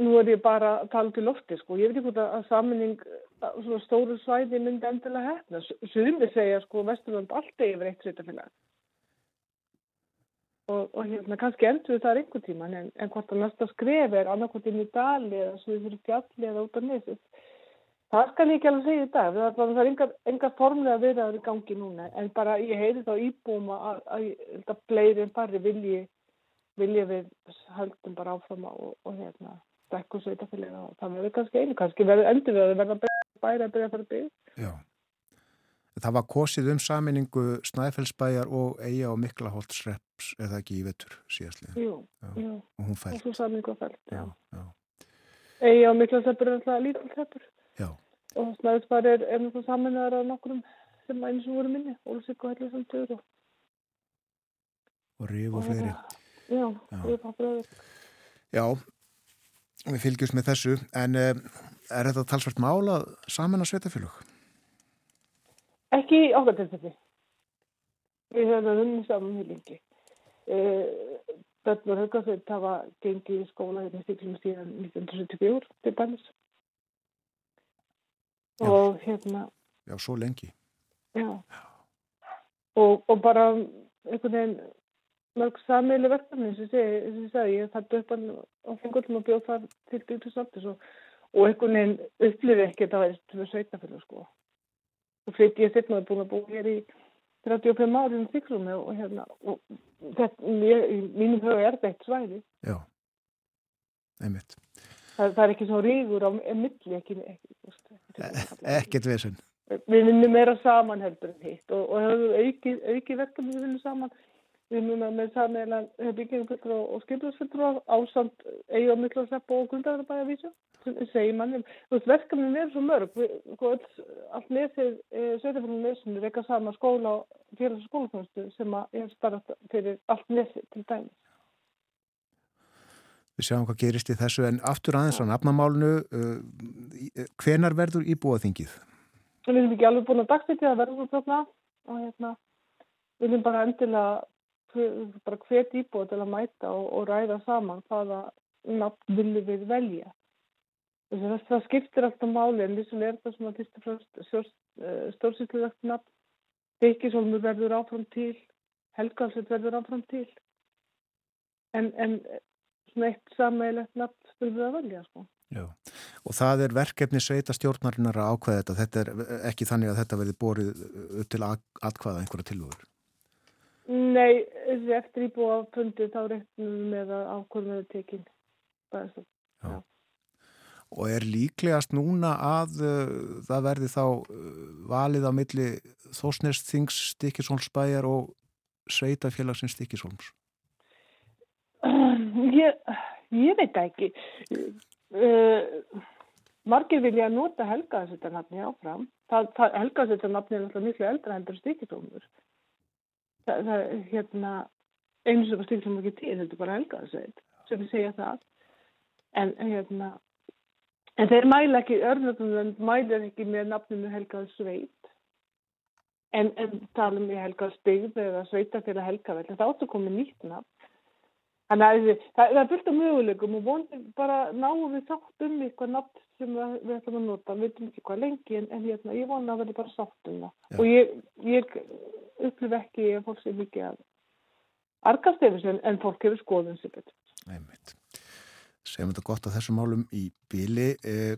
nú er ég bara að tala til lofti sko, ég veit ekki hvort að saminning svona stóru svæði myndi endilega hefna, suðumir segja sko Vesturland alltaf yfir eitt sveitafélag og, og hérna kannski endur við það einhver tíma en, en hvort að næsta skref er annarkvæmt inn í dali eða svo við fyrir fjalli eða út af nesið Það skal ég ekki alveg segja í dag. Það, það er engar, engar formlega viðraður í gangi núna en bara ég heyri þá íbúum að, að, að, fleiri en farri vilji, vilji við höldum bara áfram og, og hérna stekku sveitafélag og það verður kannski einu. Kannski verður endur við að verða bæri að byrja að fara að byrja. Já. Það var kosið um saminningu Snæfellsbæjar og Eija og Miklaholtsreps eða ekki í vettur síðastlið. Jú, Já. jú. Og hún fælt. Og svo saminningu að fælt. Já, já, Eigi á mikla seppur er alltaf lítill seppur já. og snæðisbar er, er náttúrulega saminnaðar af nokkrum sem eins og voru minni, Ólusík og Hellis og og Og rif og fleiri. Já, Já. og pappaður. Já, við fylgjumst með þessu, en um, er þetta talsvært mál að saman að sveitafélög? Ekki tilfelli. Við höfum það unni saman mjög lengi. Bönnur Haugasveit hafa gengið í skóla hérna stíklum síðan 1974 til dæmis. Já. Og hérna, Já, svo lengi. já. Og, og bara einhvern veginn mörg sammeili verkefni sem ég sem ég þarf upp á fengullum og bjóð þar til samtis og, og einhvern veginn upplifið ekki að það fyrir sveitafélag sko. Og flytt ég setna að búin að búa hér í 35 ári um þykrum og hérna, og þetta, mínum huga er þetta eitt svæði. Já, einmitt. Það, það er ekki svo rígur á milli, ekki, ekki, ekki Ekkert vesen. við vinnum meira saman heldur en hitt og, og hefur auki, auki verkefni við vinnum saman við vinnum með samanlega byggjumfylgur og, og skiplasfylgur ásamt eigi og miklu að seppa og grundarabæja vísa segir manni, þú veist verkefni verður svo mörg. Við, sko, öll, allt lesið e, sveitafélagum lesinu reyka saman skóla og félags og skólaþjónustu sem að er starft fyrir allt lesið til dæmis. Við sjáum hvað gerist í þessu, en aftur aðeins á nafnamálunu, uh, í- uh, hvenar verður íbúaþingið? við erum ekki alveg búin að dagsetja að verður svo þarna og hérna við viljum bara endilega hve- bara hvet íbúið til að mæta og, og ræða saman hvaða nafn viljum við velja Þess að það skiptir alltaf máli en lísum er það sem að fyrst og fremst stórsýtlulegt nafn Byggisólmur verður áfram til Helgalsveit verður áfram til en, en svona eitt sammeilegt nafn spilum við að velja sko Já, og það er verkefni sveita stjórnarinnar að ákveða þetta. Þetta er ekki þannig að þetta verði borið upp til að atkvaða einhverja tilvöður. Nei, eftir íbúa fundi þá reiknum við með að ákvörðum við tekin. Það er svo. Og er líklegast núna að uh, það verði þá uh, valið á milli Þósnest Þings Stikisólmsbæjar og sveitafélagsins Stikisólms? Ég, ég veit ekki. Uh, margir vilja nota helgaðsettarnafni áfram. Helgaðsettarnafni er náttúrulega miklu eldra endur stikisólmur. Það, það er hérna sem að stikisólmur ekki til, þetta er bara helgaðsett sem segja það. En hérna En þeir mæla ekki, örnöfnum mæla ekki með nafnum helgaðsveit en, en talum við helgaðsbyggð eða sveitafélag helgaðveld en það áttu koma nýtt nafn. Þannig að það, það er af möguleikum og vonum bara náum við sátt um eitthvað nafn sem við, ætlum að nota, við veitum ekki hvað lengi en, en hérna, ég vona að verði bara sátt um það. Já. Og ég, ég upplif ekki fólk sé mikið að argast yfir sig en, fólk hefur skoðun sér betur. Einmitt. Segjum þetta gott á þessum málum í bíli. Eh,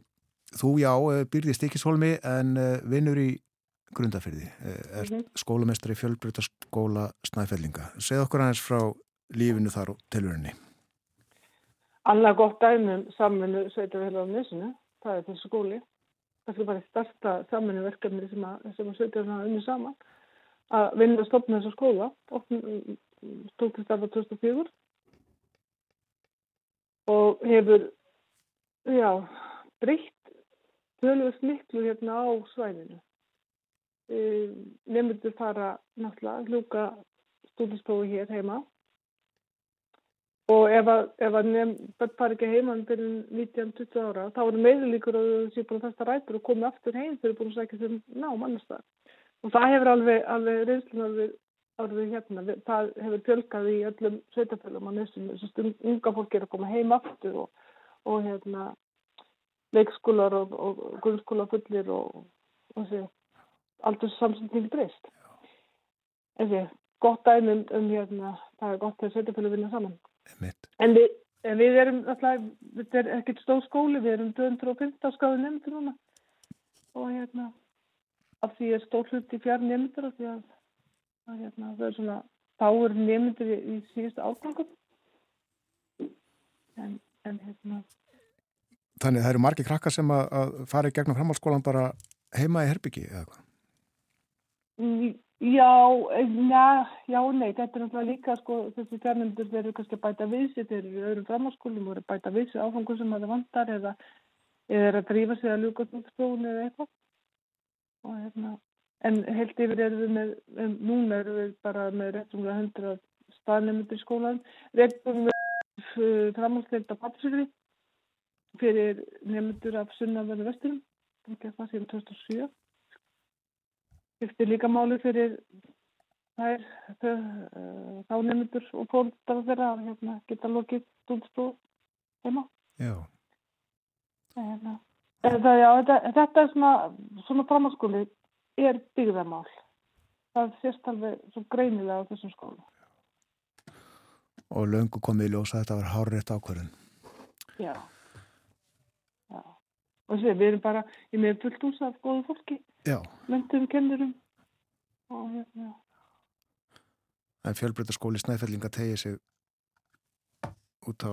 Þú já, eh, býrði í Stikishólmi en eh, vinnur í Grundafyrði. Er Mhm. skólamestari fjölbrutaskóla Snæfellinga. Segð okkur aðeins frá lífinu þar og tilvörinni. Annað gott dæmum samvinnu sveitafélag á nesinu, það er þessi skóli. Það er bara starta samvinnu verkefni sem að, sem að sveitafélag hafa unni saman að vinna að stopna þessa skóla. Stók til starfa 2004 og hefur, já, breytt tölvist miklu hérna á svæðinu. Nefndur fara náttúrulega hljúka stúdinsprófi hér heima og ef að, að nefn fara ekki heima fyrir 19-20 ára þá er meður líkur að þau séu búin að festa rætur og komi aftur heim fyrir búin að sækja þeim nám annars það. Og það hefur alveg, alveg reynslun alveg, alveg hérna, það hefur fjölgað í öllum sveitafölum á að unga fólk er að koma heim aftur og, og hérna leikskólar og, og grunnskóla fullir og, og þessi aldur samsending breyst. Þessi, gott dæmi um, hérna, það er gott þegar sveitafölu vinna saman. Einmitt. En við, en við erum alltaf, þetta er ekkert stór skóli, við erum 215 skáði nefndir núna. og hérna af því er stór hluti fjár nefndur af því að, að hérna, það er svona fáur nefndur í, í síðustu ágangum en, en hérna Þannig það eru margir krakkar sem að, að fara í gegnum framhaldsskólan bara heima í herbyggi eða hvað? Já, eh, na, já, nei, þetta er náttúrulega líka sko, þessi fjármyndur þeir eru kannski að bæta við sér, þeir eru í öðrum framhalskólum og eru að bæta við sér áfangum sem það vantar eða, eða er að drífa sig að ljúka útstofun eða eitthvað. Og, hérna, en heilt yfir erum við með, núna erum við bara með réttumlega hundra staðnefndur í skólan, réttum við framhalsleita pappsugri fyrir nefndur af sunnaverðu vesturum, það séum 2007 skiptir líka máli fyrir þær þá nefndur og fólkdara þeirra að hérna, geta lokið stúlstóð heima. Já. Hérna. Það, já, þetta, þetta er svona, svona framhanskóli er byggðarmál. Það sést alveg svo greinilega á þessum skólu. Og löngu komið í ljósa að þetta var hárreitt ákvarðin. Já. Já. Og sér, við erum bara í með fullt ús af góðu fólki. Já. Mentum, kennurum og hérna. En fjölbreytaskóli Snæfellinga tegið sig út á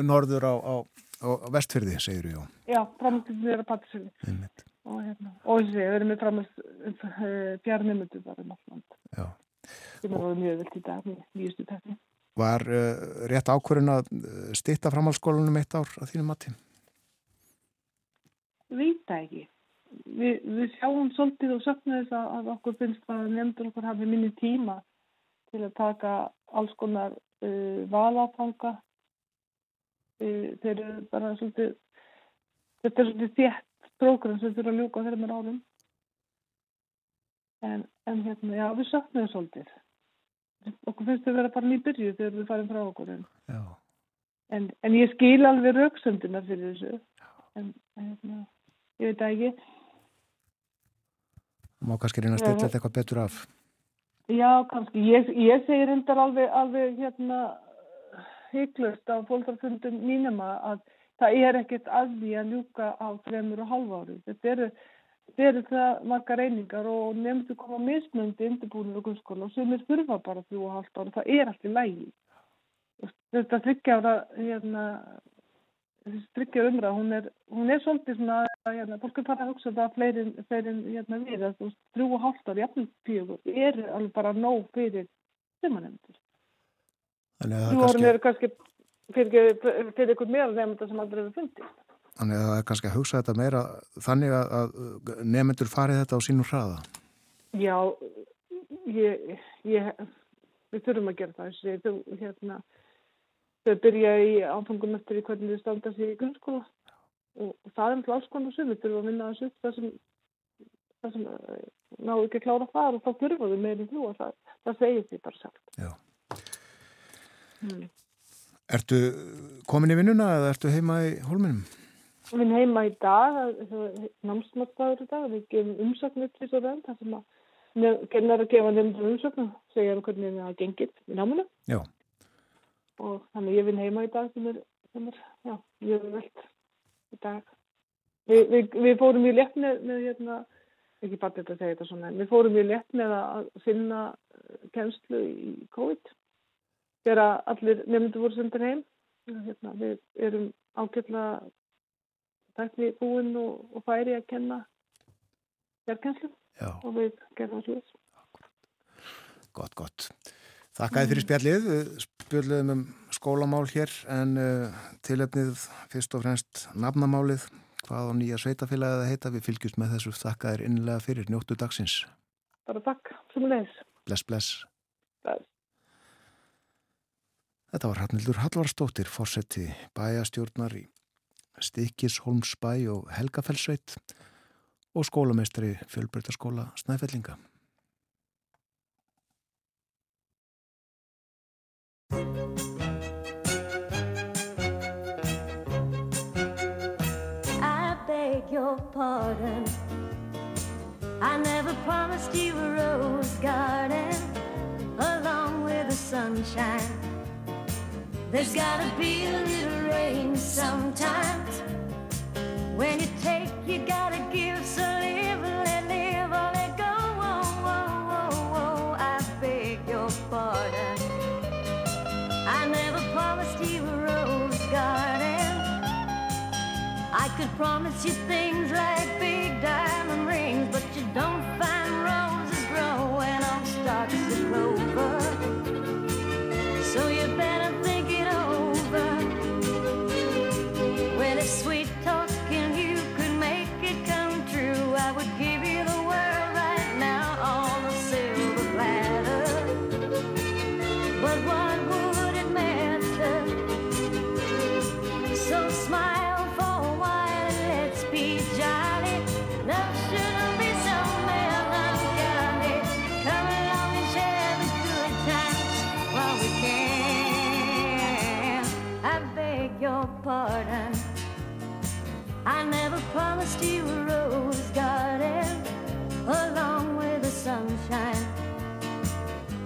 norður á, á, á vestfyrði, segir þú, já. Já, framhaldið er að patisölu. Og hérna, og þessi, við erum með framhald fjarnimutu bara um alland. Það var mjög vilt í dag, nýjustu tekni. Var uh, rétt ákvörðin að stitta framhaldsskólanum eitt ár að þínum mati? Vita ekki. Vi, við sjáum svolítið og söknum þess að, að okkur finnst að nefndur okkur hafi minni tíma til að taka alls konar uh, valafanga. Uh, þeir eru bara svolítið, þetta er svolítið þétt prógram sem þurfa að ljúka þeirra árum. En, en hérna, já, við þess svolítið. Okkur finnst þau vera bara nýbyrju þegar við farum frá okkur. En, en, en ég skil alveg rauksöndina fyrir þessu. En, hérna, ég veit ekki. Má kannski reyna að stilla þetta eitthvað betur af? Já, kannski. Ég, ég segir hendar alveg, alveg hérna heiklust á fólkarfundum mínum að það er ekkert að því að ljúka á þremur og halv ári. Þetta eru, eru það marga reyningar og nefndu koma mismöndi undirbúinir og grunnskóla og sem er þurfa bara þrjú og halvt ári. Það er allt í lægi. Þetta þryggjára hérna þessi stryggja umræð, hún er, hún er svolítið svona, hérna, fólk er bara að hugsa það fleirin, fleirin hérna við, að þrjú og hálft ári, jafnveg fjögur, er alveg bara nóg fyrir sumanemndur. Þannig að það kannski... Fyrir, fyrir ykkur meðal nefnda sem aldrei hefur fundið. Þannig að það er kannski að hugsa þetta meira þannig að, að nefndur farið þetta á sínum hraða. Já, ég, ég, við þurfum að gera það, þessi, þú, hérna, þau byrja í áfengum eftir í hvernig þau standa sér í grunnskóla og, og það er alltaf alls konar sem við þurfum að vinna þessu það sem, það sem ná ekki að klára það og þá þurfum við meirinn þú og það, það segir því bara sjálf Já hmm. Ertu komin í vinnuna eða ertu heima í hólminum? Við erum heima í dag námsmattdagur í dag við gefum umsöknir til svo venn það sem að kennar að gefa nefndur umsöknum segja um hvernig það gengir í náminu Já og þannig ég vinn heima í dag sem er, sem er já, mjög veld í dag. Vi, vi, við fórum í létt með, hérna, ekki bara þetta að segja þetta svona, við fórum í með að finna kennslu í COVID þegar allir nefndu voru sendir heim. Hérna, við erum ákveðlega tækni búinn og, og færi að kenna þérkennslu og við gerðum þessu. Gott, gott. Þakkaði fyrir spjallið, spjallið um skólamál hér en uh, tilefnið fyrst og fremst nafnamálið, hvað á nýja sveitafélagið að heita, við fylgjumst með þessu þakkaðir innlega fyrir njóttu dagsins. Bara takk. Bless, bless. Bless. Þetta var Hannildur Hallvarsdóttir, fórseti bæjastjórnar í Stikis, Holmsbæ og Helgafellsveit og skólameistri fjölbreytaskóla Snæfellinga. I beg your pardon. I never promised you a rose garden along with the sunshine. There's gotta be a little rain sometimes. When you take, you gotta give. So live, let live, or let go. Oh, oh, oh, oh, I beg your pardon. I never promised you a rose garden. I could promise you things like.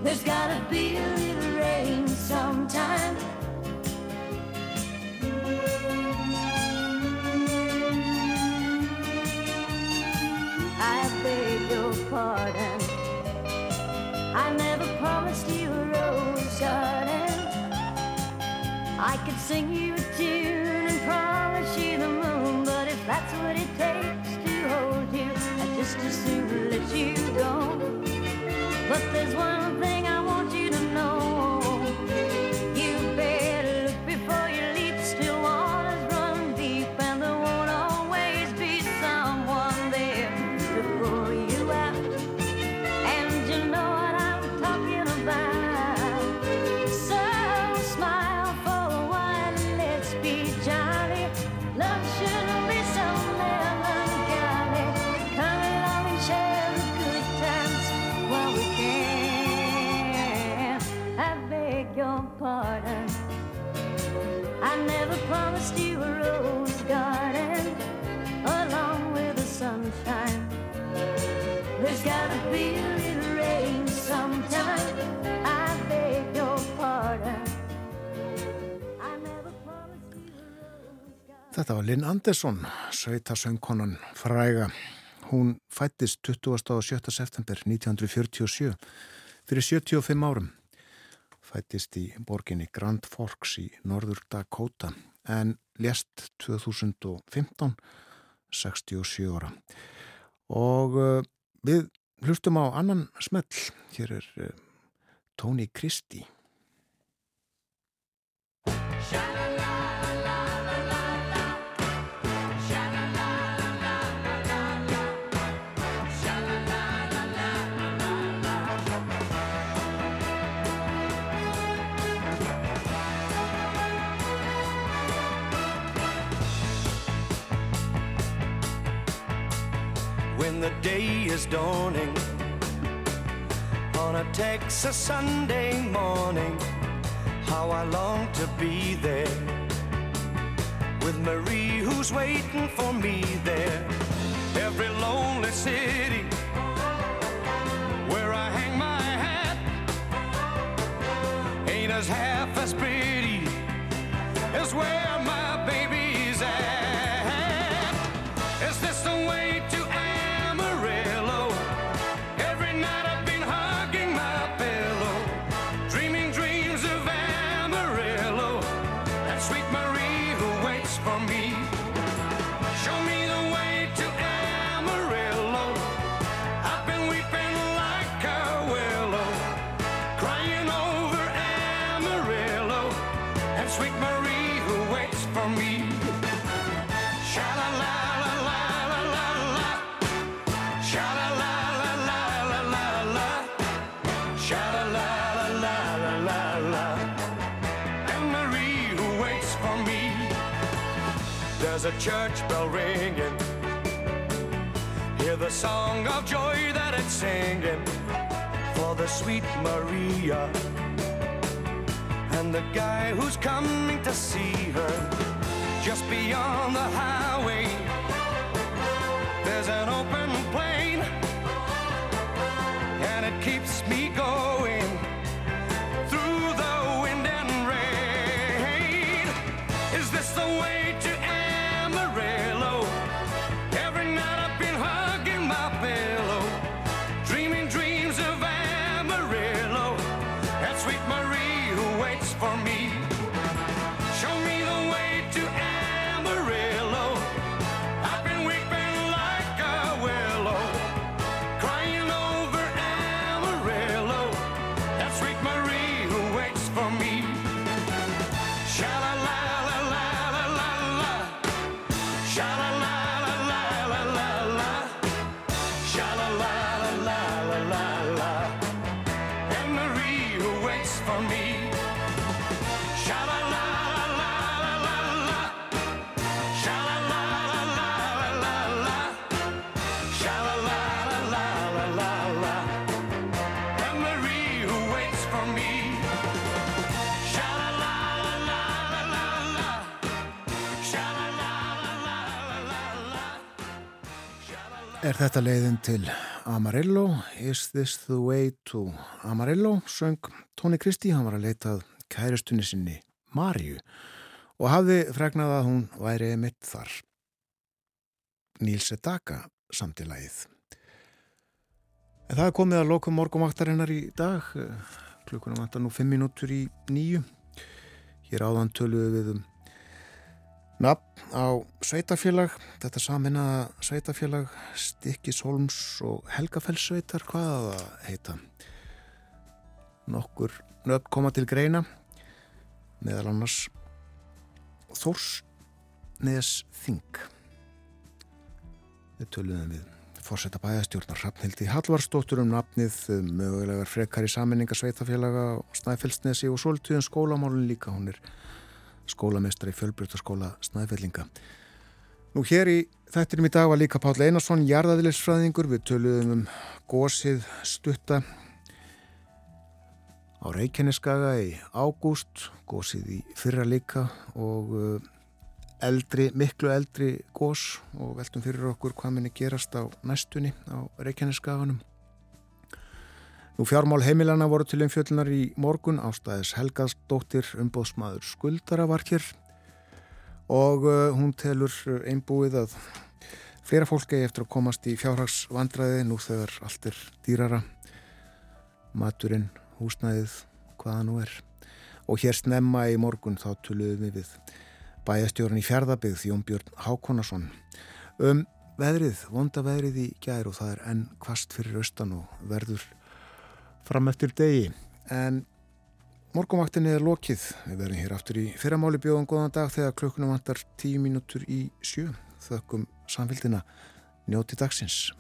There's gotta be a little rain sometime. I beg your pardon. I never promised you a rose garden. I could sing you a tune and promise you the moon, but if that's what it takes to hold you, I just as soon let you go. But there's one promised you a rose garden along with the sunshine. There's gotta be a little rain sometime. I beg your pardon. Þetta var Lynn Andersson, sveitasöngkonan fræga. Hún fættist 20. og 7. september 1947 fyrir 75 árum. Fættist í borginni Grand Forks í Norður Dakota en lést 2015 67 ára. Og uh, við hlustum á annan smell. Hér er uh, Tony Christie. The day is dawning on a Texas Sunday morning. How I long to be there with Marie, who's waiting for me there. Every lonely city where I hang my hat ain't as half as pretty as where my church bell ringing. Hear the song of joy that it's singing for the sweet Maria and the guy who's coming to see her just beyond the highway. There's an open Er þetta leiðin til Amarillo? Is this the way to Amarillo? Söng Tóni Kristi, hann var að leitað kæristunni sinni Marju og hafði fregnað að hún væri mitt þar. Níls Edaka samtilagið. En það er komið að lokum morgumvaktarinnar í dag. Klukkunum vantar nú 5 minútur í nýju. Hér áðan töluðu við um nafn á sveitafélag. Þetta saminnaða sveitafélag Stikkis Holms og Helgafellssveitar. Hvað að það heita? Nokkur nöfn koma til greina. Meðal annars Þórsnes Þing. Við töluðum við fórsetta bæðastjórnar Hrafnhildi Hallvarsdóttur um nafnið mögulegar frekar í saminninga sveitafélaga Snæfellsnesi og svolítuðin skólamálun líka. Hún er skólamestari í fjölbrytarskóla Snæfellinga. Nú hér í þættinum í dag var líka Páll Einarsson, jarðaðilisfræðingur. Við töluðum um gósið stutta á Reykjaneskaga í ágúst, gósið í fyrra líka og eldri, miklu eldri gós og veltum fyrir okkur hvað minni gerast á næstunni á Reykjaneskaganum. Nú fjármál heimilana voru til umfjöllunar í morgun. Ástæðis Helgaðsdóttir umbóðsmaður skuldara var hér. Og hún telur einbúið að flera fólk eigi eftir að komast í fjárhagsvandræði. Nú þegar allt er dýrara. Maturinn, húsnæðið, hvaða nú er. Og hér snemma í morgun þá töluðum við við bæjastjórun í fjardabigð Jón Björn Hákonarsson um veðrið, vonda veðrið í gær og það er enn kvast fyrir austan og verður fram eftir degi. En morgumvaktinni er lokið. Við verðum hér aftur í fyrramáli bjóðan góðan dag þegar klukkunum vantar tíu mínútur í sjö. Þökkum samfélgina njóti dagsins